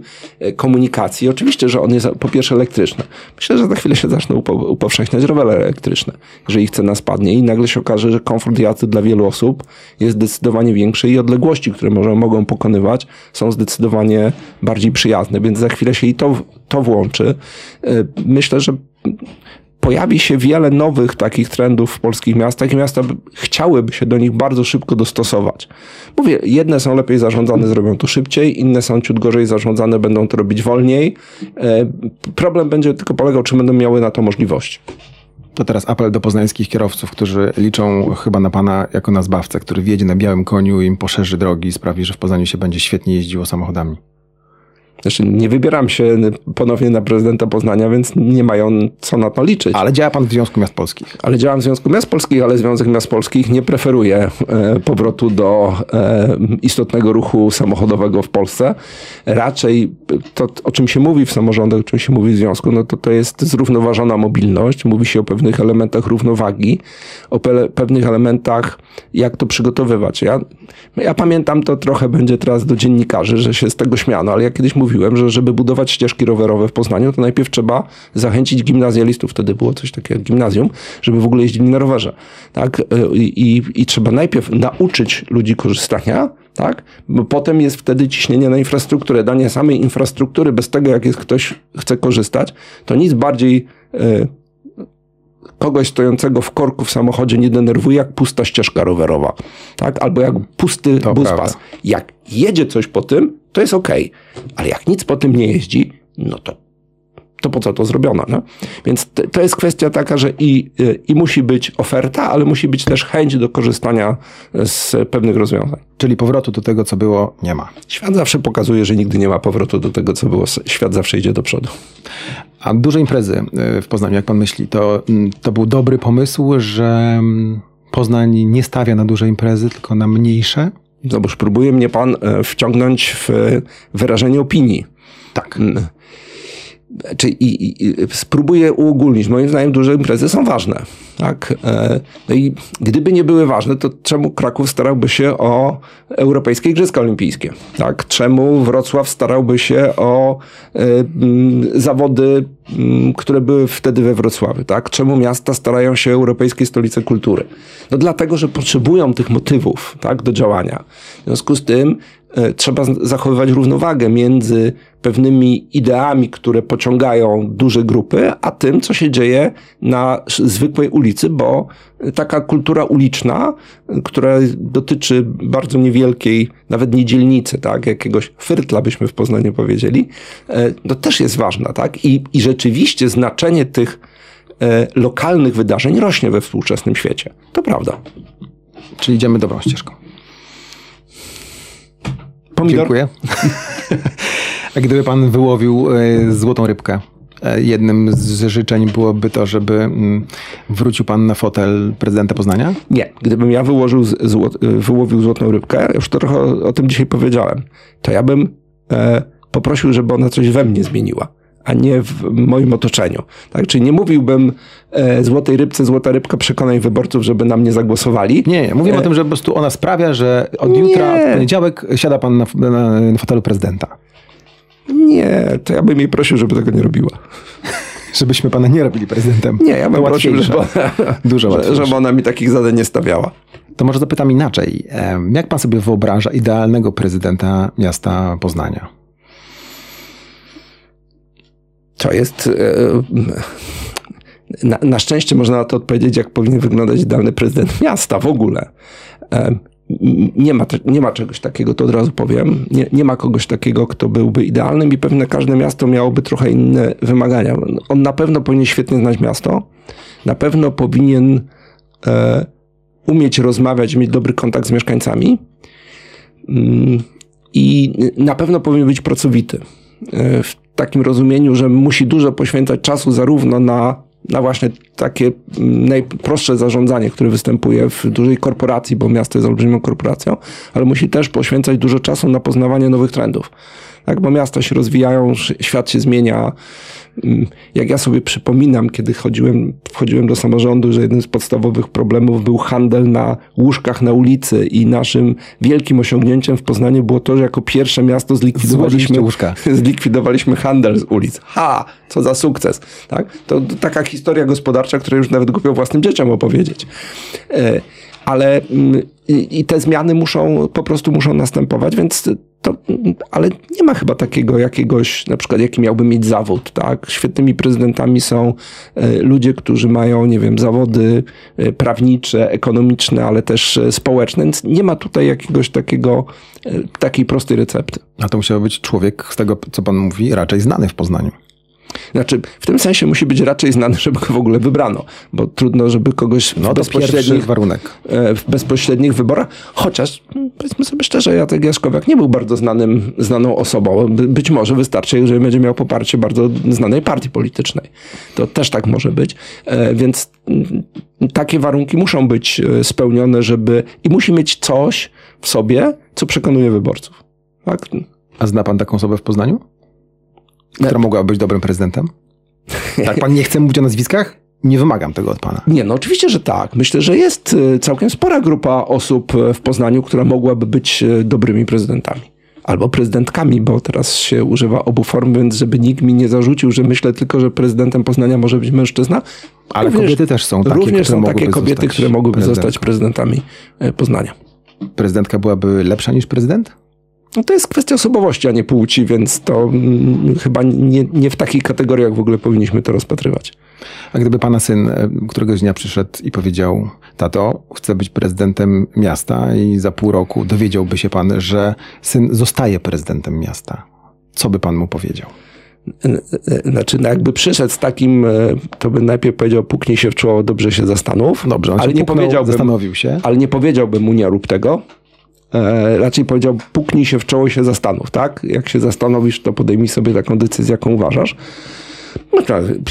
komunikacji. Oczywiście, że on jest po pierwsze elektryczny. Myślę, że za chwilę się zaczną upowszechniać rowery elektryczne, jeżeli cena spadnie i nagle się okaże, że komfort jazdy dla wielu osób jest zdecydowanie większy i odległości, które może, mogą pokonywać są zdecydowanie bardziej przyjazne, więc za chwilę się i to, to włączy. E, myślę, że pojawi się wiele nowych takich trendów w polskich miastach i miasta chciałyby się do nich bardzo szybko dostosować. Mówię, jedne są lepiej zarządzane, zrobią to szybciej, inne są ciut gorzej zarządzane, będą to robić wolniej. E, problem będzie tylko polegał, czy będą miały na to możliwości. To teraz apel do poznańskich kierowców, którzy liczą chyba na pana jako na zbawcę, który wjedzie na białym koniu im poszerzy drogi i sprawi, że w Poznaniu się będzie świetnie jeździło samochodami. Znaczy, nie wybieram się ponownie na prezydenta Poznania, więc nie mają co na to liczyć. Ale działa pan w Związku Miast Polskich. Ale działam w Związku Miast Polskich, ale Związek Miast Polskich nie preferuje e, powrotu do e, istotnego ruchu samochodowego w Polsce. Raczej to, o czym się mówi w samorządach, o czym się mówi w związku, no to to jest zrównoważona mobilność. Mówi się o pewnych elementach równowagi, o pe pewnych elementach, jak to przygotowywać. Ja, ja pamiętam, to trochę będzie teraz do dziennikarzy, że się z tego śmiano, ale ja kiedyś mówiłem, mówiłem, że żeby budować ścieżki rowerowe w Poznaniu, to najpierw trzeba zachęcić gimnazjalistów, wtedy było coś takiego jak gimnazjum, żeby w ogóle jeździli na rowerze. Tak? I, i, i trzeba najpierw nauczyć ludzi korzystania, tak? Bo potem jest wtedy ciśnienie na infrastrukturę. Danie samej infrastruktury bez tego, jak jest ktoś chce korzystać, to nic bardziej y, kogoś stojącego w korku w samochodzie nie denerwuje jak pusta ścieżka rowerowa, tak? Albo jak pusty to bus pas. Jak jedzie coś po tym, to jest ok, ale jak nic po tym nie jeździ, no to to po co to zrobiono. No? Więc to jest kwestia taka, że i, y, i musi być oferta, ale musi być też chęć do korzystania z pewnych rozwiązań. Czyli powrotu do tego, co było, nie ma. Świat zawsze pokazuje, że nigdy nie ma powrotu do tego, co było. Świat zawsze idzie do przodu. A duże imprezy y, w Poznaniu, jak pan myśli, to, mm, to był dobry pomysł, że mm, Poznań nie stawia na duże imprezy, tylko na mniejsze? Zobacz, próbuje mnie pan e, wciągnąć w wyrażenie opinii. Tak. Czy, i, i, spróbuję uogólnić. Moim zdaniem duże imprezy są ważne. Tak? E, no i gdyby nie były ważne, to czemu Kraków starałby się o Europejskie Igrzyska Olimpijskie? Tak? Czemu Wrocław starałby się o y, zawody, które były wtedy we Wrocławiu? Tak? Czemu miasta starają się o Europejskiej Stolicy Kultury? No dlatego, że potrzebują tych motywów tak, do działania. W związku z tym E, trzeba zachowywać równowagę między pewnymi ideami, które pociągają duże grupy, a tym, co się dzieje na zwykłej ulicy, bo taka kultura uliczna, która dotyczy bardzo niewielkiej, nawet nie dzielnicy, tak, jakiegoś fyrtla byśmy w Poznaniu powiedzieli, e, to też jest ważna, tak, i, i rzeczywiście znaczenie tych e, lokalnych wydarzeń rośnie we współczesnym świecie. To prawda. Czyli idziemy dobrą ścieżką. Pomidor. Dziękuję. A gdyby pan wyłowił e, złotą rybkę, jednym z życzeń byłoby to, żeby mm, wrócił pan na fotel prezydenta Poznania? Nie. Gdybym ja wyłożył złot, wyłowił złotą rybkę, już trochę o, tym dzisiaj powiedziałem, to ja bym e, poprosił, żeby ona coś we mnie zmieniła a nie w moim otoczeniu. Tak? Czyli nie mówiłbym e, złotej rybce, złota rybka, przekonaj wyborców, żeby na mnie zagłosowali. Nie, nie. mówimy e... o tym, że po prostu ona sprawia, że od nie. jutra, w poniedziałek siada pan na, na, na fotelu prezydenta. Nie, to ja bym jej prosił, żeby tego nie robiła. Żebyśmy pana nie robili prezydentem. Nie, ja bym prosił, żeby, Dużo żeby ona mi takich zadań nie stawiała. To może zapytam inaczej. Jak pan sobie wyobraża idealnego prezydenta miasta Poznania? To jest. E, na, na, szczęście można na to odpowiedzieć, jak powinien wyglądać idealny prezydent miasta w ogóle. Nie ma, nie ma czegoś takiego, to od razu powiem. Nie, nie ma kogoś takiego, kto byłby idealnym i pewnie każde miasto miałoby trochę inne wymagania. On na pewno powinien świetnie znać miasto, na pewno powinien e, umieć rozmawiać, mieć dobry kontakt z mieszkańcami mm, i na pewno powinien być pracowity. E, w takim rozumieniu, że musi dużo poświęcać czasu zarówno na, na właśnie takie mm, najprostsze zarządzanie, które występuje w dużej korporacji, bo miasto jest olbrzymią korporacją, ale musi też poświęcać dużo czasu na poznawanie nowych trendów. Tak, bo miasta się rozwijają, świat się zmienia, jak ja sobie przypominam, kiedy chodziłem, wchodziłem do samorządu, że jednym z podstawowych problemów był handel na łóżkach na ulicy i naszym wielkim osiągnięciem w Poznaniu było to, że jako pierwsze miasto zlikwidowaliśmy, zlikwidowaliśmy handel z ulic. Ha! Co za sukces. Tak? To, to taka historia gospodarcza, której już nawet głupio własnym dzieciom opowiedzieć. E, ale mm, i, te zmiany muszą, po prostu muszą następować, więc to, ale nie ma chyba takiego jakiegoś, na przykład jaki miałby mieć zawód, tak? Świetnymi prezydentami są e, ludzie, którzy mają, nie wiem, zawody e, prawnicze, ekonomiczne, ale też e, społeczne, więc nie ma tutaj jakiegoś takiego, takiej prostej recepty. A to musiał być człowiek, z tego co pan mówi, raczej znany w Poznaniu. Znaczy, w tym sensie musi być raczej znany, żeby go w ogóle wybrano, bo trudno, żeby kogoś no, w, bezpośrednich, warunek. E, w bezpośrednich wyborach, chociaż powiedzmy sobie szczerze, Jacek Jaśkowiak nie był bardzo znanym, znaną osobą. Być może wystarczy, jeżeli będzie miał poparcie bardzo znanej partii politycznej. To też tak może być. E, więc takie warunki muszą być e, spełnione, żeby i musi mieć coś w sobie, co przekonuje wyborców. Tak? A zna pan taką osobę w Poznaniu? Która mogła być dobrym prezydentem? Tak, pan nie chce mówić o nazwiskach? Nie wymagam tego od pana. Nie, no oczywiście, że tak. Myślę, że jest y, całkiem spora grupa osób y, w Poznaniu, która mogłaby być y, dobrymi prezydentami. Albo prezydentkami, bo teraz się używa obu form, więc żeby nikt mi nie zarzucił, że myślę tylko, że prezydentem Poznania może być mężczyzna. Ale również, kobiety też są takie, Również są takie kobiety, które mogłyby zostać prezydentami Poznania. Prezydentka byłaby lepsza niż prezydent? No to jest kwestia osobowości, a nie płci, więc to mm, chyba nie, nie w takich kategoriach w ogóle powinniśmy to rozpatrywać. A gdyby pana syn e, któregoś dnia przyszedł i powiedział, tato, chcę być prezydentem miasta i za pół roku dowiedziałby się pan, że syn zostaje prezydentem miasta, co by pan mu powiedział? Znaczy, no jakby przyszedł z takim, e, to by najpierw powiedział, puknij się w czoło, dobrze się zastanów. Dobrze, ale nie powiedziałbym, zastanowił się. Ale nie powiedziałbym mu, nie rób tego, e, raczej powiedział, puknij się w czoło się zastanów, tak? Jak się zastanowisz, to podejmij sobie taką decyzję, jaką uważasz. No,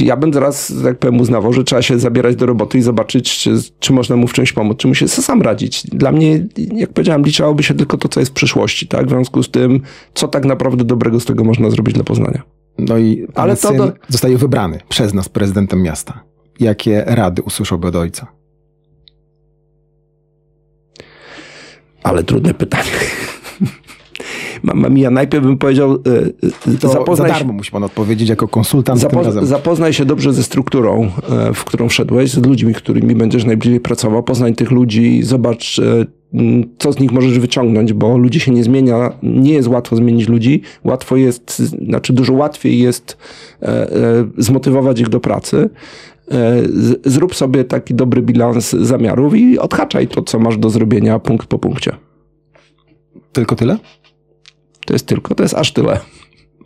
ja bym teraz, tak powiem, uznawał, że trzeba się zabierać do roboty i zobaczyć, czy, czy można mu w czymś pomóc, czy mu się sam radzić. Dla mnie, jak powiedziałem, liczyłoby się tylko to, co jest w przyszłości, tak? W związku z tym, co tak naprawdę dobrego z tego można zrobić dla Poznania. No i Ale to zostaje wybrany przez nas prezydentem miasta. Jakie rady usłyszałby od ojca? Ale trudne pytanie. Mama mia, najpierw bym powiedział... E, to zapoznaj za darmo się, musi pan odpowiedzieć jako konsultant zapo Zapoznaj się dobrze ze strukturą, e, w którą wszedłeś, z ludźmi, którymi będziesz najbliżej pracował. Poznaj tych ludzi, zobacz e, co z nich możesz wyciągnąć, bo ludzi się nie zmienia, nie jest łatwo zmienić ludzi, łatwo jest, znaczy dużo łatwiej jest zmotywować ich do pracy. Zrób sobie taki dobry bilans zamiarów i odhaczaj to, co masz do zrobienia punkt po punkcie. Tylko tyle? To jest tylko, to jest aż tyle.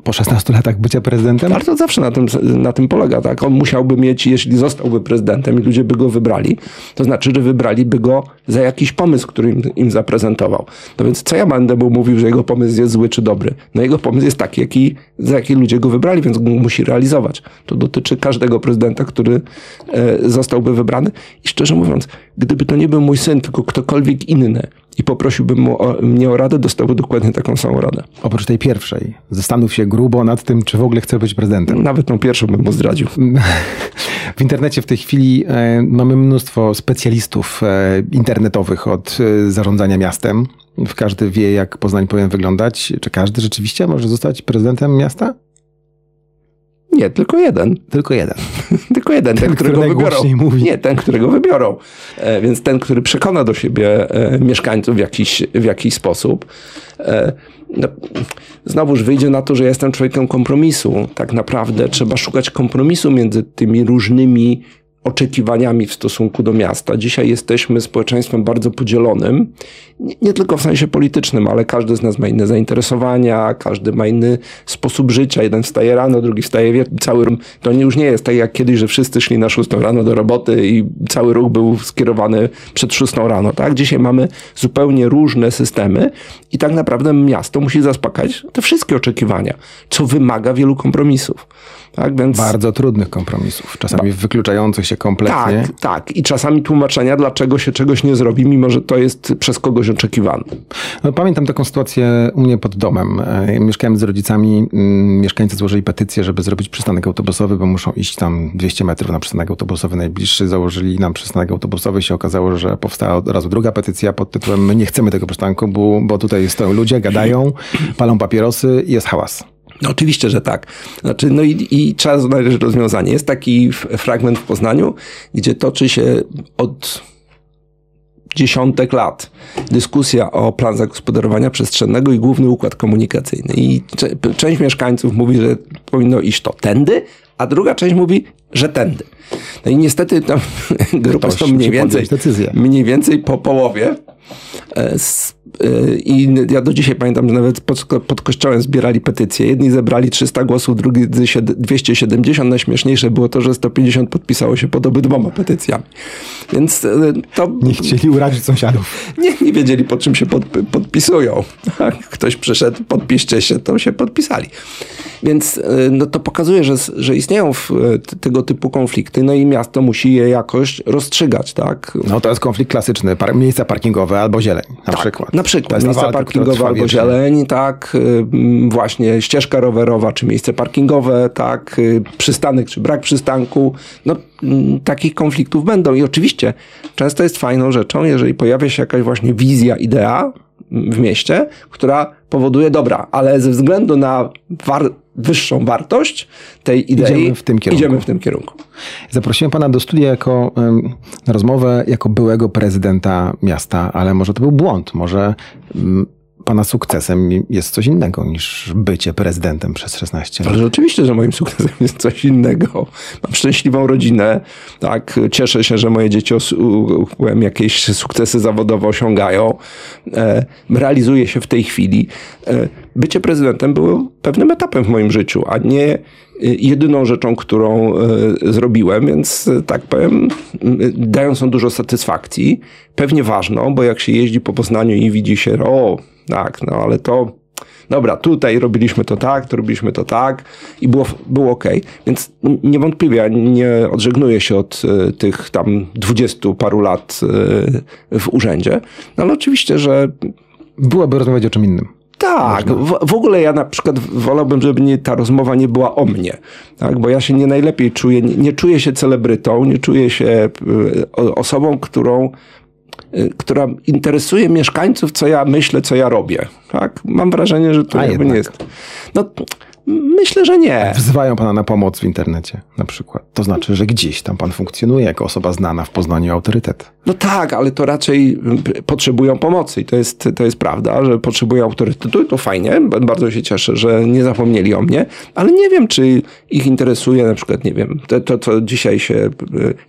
Po 16 latach bycia prezydentem? Ale to zawsze na tym, na tym polega, tak? On musiałby mieć, jeśli zostałby prezydentem i ludzie by go wybrali, to znaczy, że wybraliby go za jakiś pomysł, który im, im zaprezentował. No więc co ja będę mu mówił, że jego pomysł jest zły czy dobry? No jego pomysł jest taki, jaki, za jaki ludzie go wybrali, więc go musi realizować. To dotyczy każdego prezydenta, który e, zostałby wybrany. I szczerze mówiąc, gdyby to nie był mój syn, tylko ktokolwiek inny, i poprosiłbym mu o, mnie o radę, dostałby dokładnie taką samą radę. Oprócz tej pierwszej. Zastanów się grubo nad tym, czy w ogóle chce być prezydentem. Nawet tą pierwszą bym mu zdradził. W internecie w tej chwili e, mamy mnóstwo specjalistów e, internetowych od e, zarządzania miastem. Każdy wie, jak Poznań powinien wyglądać. Czy każdy rzeczywiście może zostać prezydentem miasta? Nie, tylko jeden. Tylko jeden. tylko jeden, ten, ten którego wybiorą. Mówi. Nie, ten, którego wybiorą. E, więc ten, który przekona do siebie e, mieszkańców w jakiś, w jakiś sposób. E, no, znowuż wyjdzie na to, że ja jestem człowiekiem kompromisu. Tak naprawdę trzeba szukać kompromisu między tymi różnymi oczekiwaniami w stosunku do miasta. Dzisiaj jesteśmy społeczeństwem bardzo podzielonym, nie, nie, tylko w sensie politycznym, ale każdy z nas ma inne zainteresowania, każdy ma inny sposób życia. Jeden wstaje rano, drugi wstaje wieczorem. Cały to już nie jest tak jak kiedyś, że wszyscy szli na szóstą rano do roboty i cały ruch był skierowany przed szóstą rano. Tak? Dzisiaj mamy zupełnie różne systemy i tak naprawdę miasto musi zaspokajać te wszystkie oczekiwania, co wymaga wielu kompromisów. Tak, więc... Bardzo trudnych kompromisów, czasami ba... wykluczających się kompletnie. Tak, tak. I czasami tłumaczenia, dlaczego się czegoś nie zrobi, mimo że to jest przez kogoś oczekiwane. No, pamiętam taką sytuację u mnie pod domem. E, mieszkałem z rodzicami, mm, mieszkańcy złożyli petycję, żeby zrobić przystanek autobusowy, bo muszą iść tam 200 metrów na przystanek autobusowy najbliższy. Założyli nam przystanek autobusowy. Się okazało, że powstała od razu druga petycja pod tytułem My nie chcemy tego przystanku, bo, bo tutaj stoją ludzie, gadają, palą papierosy i jest hałas. No oczywiście, że tak. Znaczy, no i, i trzeba znaleźć rozwiązanie. Jest taki fragment w Poznaniu, gdzie toczy się od dziesiątek lat dyskusja o plan zagospodarowania przestrzennego i główny układ komunikacyjny. I część mieszkańców mówi, że powinno iść to tędy, a druga część mówi, że tędy. No i niestety tam grupa to mniej więcej, mniej więcej po połowie. E, e, I ja do dzisiaj pamiętam, że nawet pod, pod kościołem zbierali petycje. Jedni zebrali 300 głosów, drugi 270. Najśmieszniejsze było to, że 150 podpisało się pod obydwoma petycjami. Więc e, to Nie chcieli urazić sąsiadów. nie, nie wiedzieli, pod czym się pod, podpisują. Jak Ktoś przyszedł, podpiszcie się, to się podpisali. Więc no, to pokazuje, że, że istnieją tego typu konflikty, no i miasto musi je jakoś rozstrzygać, tak? No to jest konflikt klasyczny. Par miejsca parkingowe albo zieleń na przykład. Tak, Na przykład jest ta miejsca walka, parkingowe albo wiecznie. zieleń, tak, y, właśnie ścieżka rowerowa, czy miejsce parkingowe, tak, y, przystanek, czy brak przystanku. No, takich konfliktów będą i oczywiście często jest fajną rzeczą, jeżeli pojawia się jakaś właśnie wizja, idea w mieście, która powoduje, dobra, ale ze względu na war- wyższą wartość tej idei Idziemy w tym kierunku. Idziemy w tym kierunku. Zaprosiłem pana do studia jako na rozmowę jako byłego prezydenta miasta, ale może to był błąd. Może pana sukcesem jest coś innego niż bycie prezydentem przez 16 lat. Ale oczywiście, że moim sukcesem jest coś innego. Mam szczęśliwą rodzinę, tak, cieszę się, że moje dzieci u- jakieś sukcesy zawodowe osiągają. E, realizuję się w tej chwili. E, bycie prezydentem było pewnym etapem w moim życiu, a nie e, jedyną rzeczą, którą e, zrobiłem, więc e, tak powiem, m, dającą dużo satysfakcji. Pewnie ważną, bo jak się jeździ po Poznaniu i widzi się, o, tak, no ale to dobra, tutaj robiliśmy to tak, to robiliśmy to tak i było, było ok. Więc niewątpliwie ja nie odżegnuję się od e, tych tam dwudziestu paru lat e, w urzędzie, no ale oczywiście, że Byłoby rozmawiać o czym innym. tak, w, w ogóle ja na przykład wolałbym, żeby nie, ta rozmowa nie była o mnie, tak? bo ja się nie najlepiej czuję, nie, nie czuję się celebrytą, nie czuję się y, osobą, którą, która interesuje mieszkańców, co ja myślę, co ja robię. Tak? Mam wrażenie, że to A jakby jednak. nie jest. No, myślę, że nie. Wzywają pana na pomoc w internecie na przykład. To znaczy, że gdzieś tam pan funkcjonuje jako osoba znana w Poznaniu autorytet. No tak, ale to raczej y, potrzebują pomocy i to jest, to jest prawda, że potrzebują autorytetu to fajnie, bardzo się cieszę, że nie zapomnieli o mnie, ale nie wiem, czy ich interesuje na przykład, nie wiem, to, to co dzisiaj się,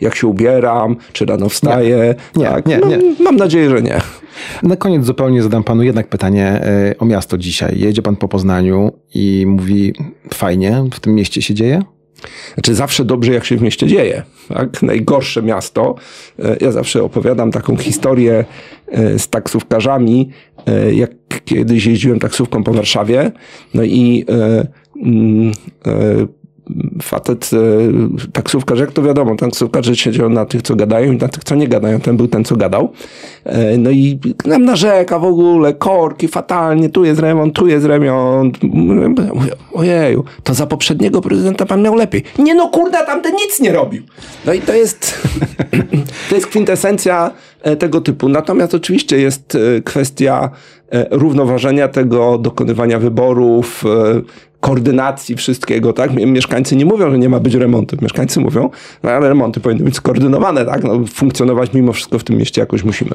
jak się ubieram, czy rano wstaję. Nie, tak? nie, no, nie. Mam nadzieję, że nie. Na koniec zupełnie zadam panu jednak pytanie e, o miasto dzisiaj. Jedzie pan po Poznaniu i mówi, fajnie, w tym mieście się dzieje? Znaczy zawsze dobrze, jak się w mieście dzieje. Tak? Najgorsze miasto. E, Ja zawsze opowiadam taką historię e, z taksówkarzami, e, jak kiedyś jeździłem taksówką po Warszawie, no i mm, facet, e, taksówkarz, jak to wiadomo, taksówkarze siedział na tych, co gadają i na tych, co nie gadają. Ten był ten, co gadał. E, No i nam narzeka w ogóle, korki, fatalnie, tu jest remont, tu jest remont. Mówię, Ojeju, to za poprzedniego prezydenta pan miał lepiej. Nie no, kurda, tamten nic nie robił. No i to jest, to jest kwintesencja e, tego typu. Natomiast oczywiście jest kwestia równoważenia tego, dokonywania wyborów, koordynacji wszystkiego, tak? Mie- Mieszkańcy nie mówią, że nie ma być remontów. Mieszkańcy mówią, no ale remonty powinny być skoordynowane, tak? No, funkcjonować mimo wszystko w tym mieście jakoś musimy.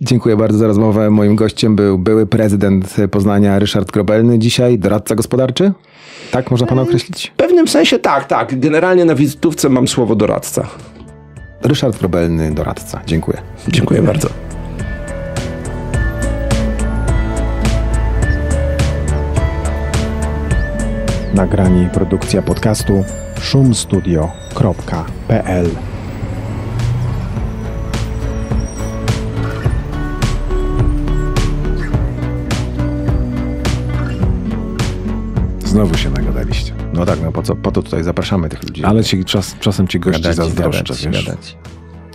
Dziękuję bardzo za rozmowę. Moim gościem był były prezydent Poznania Ryszard Grobelny, dzisiaj doradca gospodarczy. Tak można pana określić? W pewnym sensie tak, tak. Generalnie na wizytówce mam słowo doradca. Ryszard Grobelny, doradca. Dziękuję. Dziękuję bardzo. Nagranie i produkcja podcastu szumstudio.pl Znowu się nagadaliście. No tak, no po, co, po to tutaj zapraszamy tych ludzi. Ale ci, czas, czasem ci gości gadać, zazdroszczę, gadać, wiesz. gadać.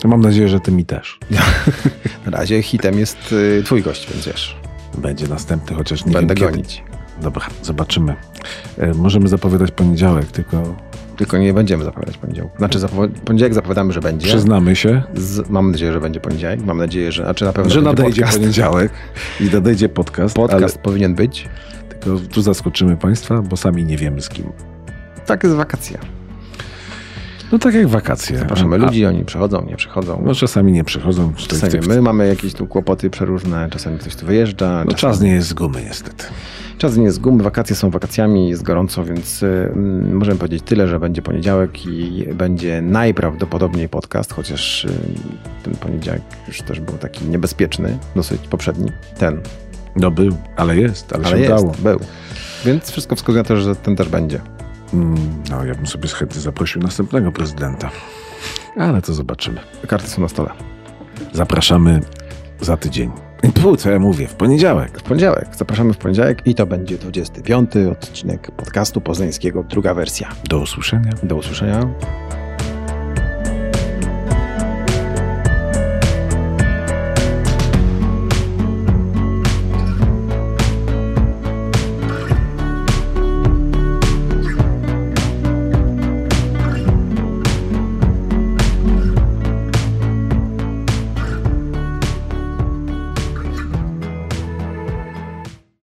Mam nadzieję, że ty mi też. Na razie hitem jest y, twój gość, więc wiesz, Będzie następny, chociaż nie będę wiem kiedy. Dobra, zobaczymy. E, możemy zapowiadać poniedziałek, tylko Tylko nie będziemy zapowiadać poniedziałku. Znaczy zapowi- poniedziałek zapowiadamy, że będzie. przyznamy się, Z, mam nadzieję, że będzie poniedziałek. Mam nadzieję, że. Znaczy na pewno że nadejdzie podcast. poniedziałek i nadejdzie podcast, Podcast powinien być. ale tylko tu zaskoczymy Państwa, bo sami nie wiemy z kim. Tak jest wakacja. No tak jak wakacje. Zapraszamy A- ludzi, oni przychodzą, nie przychodzą. No czasami nie przychodzą. Czasami my mamy jakieś tu kłopoty przeróżne, czasami ktoś tu wyjeżdża. No czasami... czas nie jest z gumy niestety. Czas nie jest z gumy, wakacje są wakacjami, jest gorąco, więc y, mm, możemy powiedzieć tyle, że będzie poniedziałek i będzie najprawdopodobniej podcast, chociaż y, ten poniedziałek już też był taki niebezpieczny, dosyć poprzedni, ten, No był, ale jest, ale, ale się jest, udało. był. Więc wszystko wskazuje na to, że ten też będzie. Mm, No ja bym sobie z chętnie zaprosił następnego prezydenta. Ale to zobaczymy. Karty są na stole. Zapraszamy za tydzień. Pół, co ja mówię, w poniedziałek. W poniedziałek, zapraszamy w poniedziałek i to będzie 25 odcinek podcastu poznańskiego, druga wersja. Do usłyszenia. Do usłyszenia.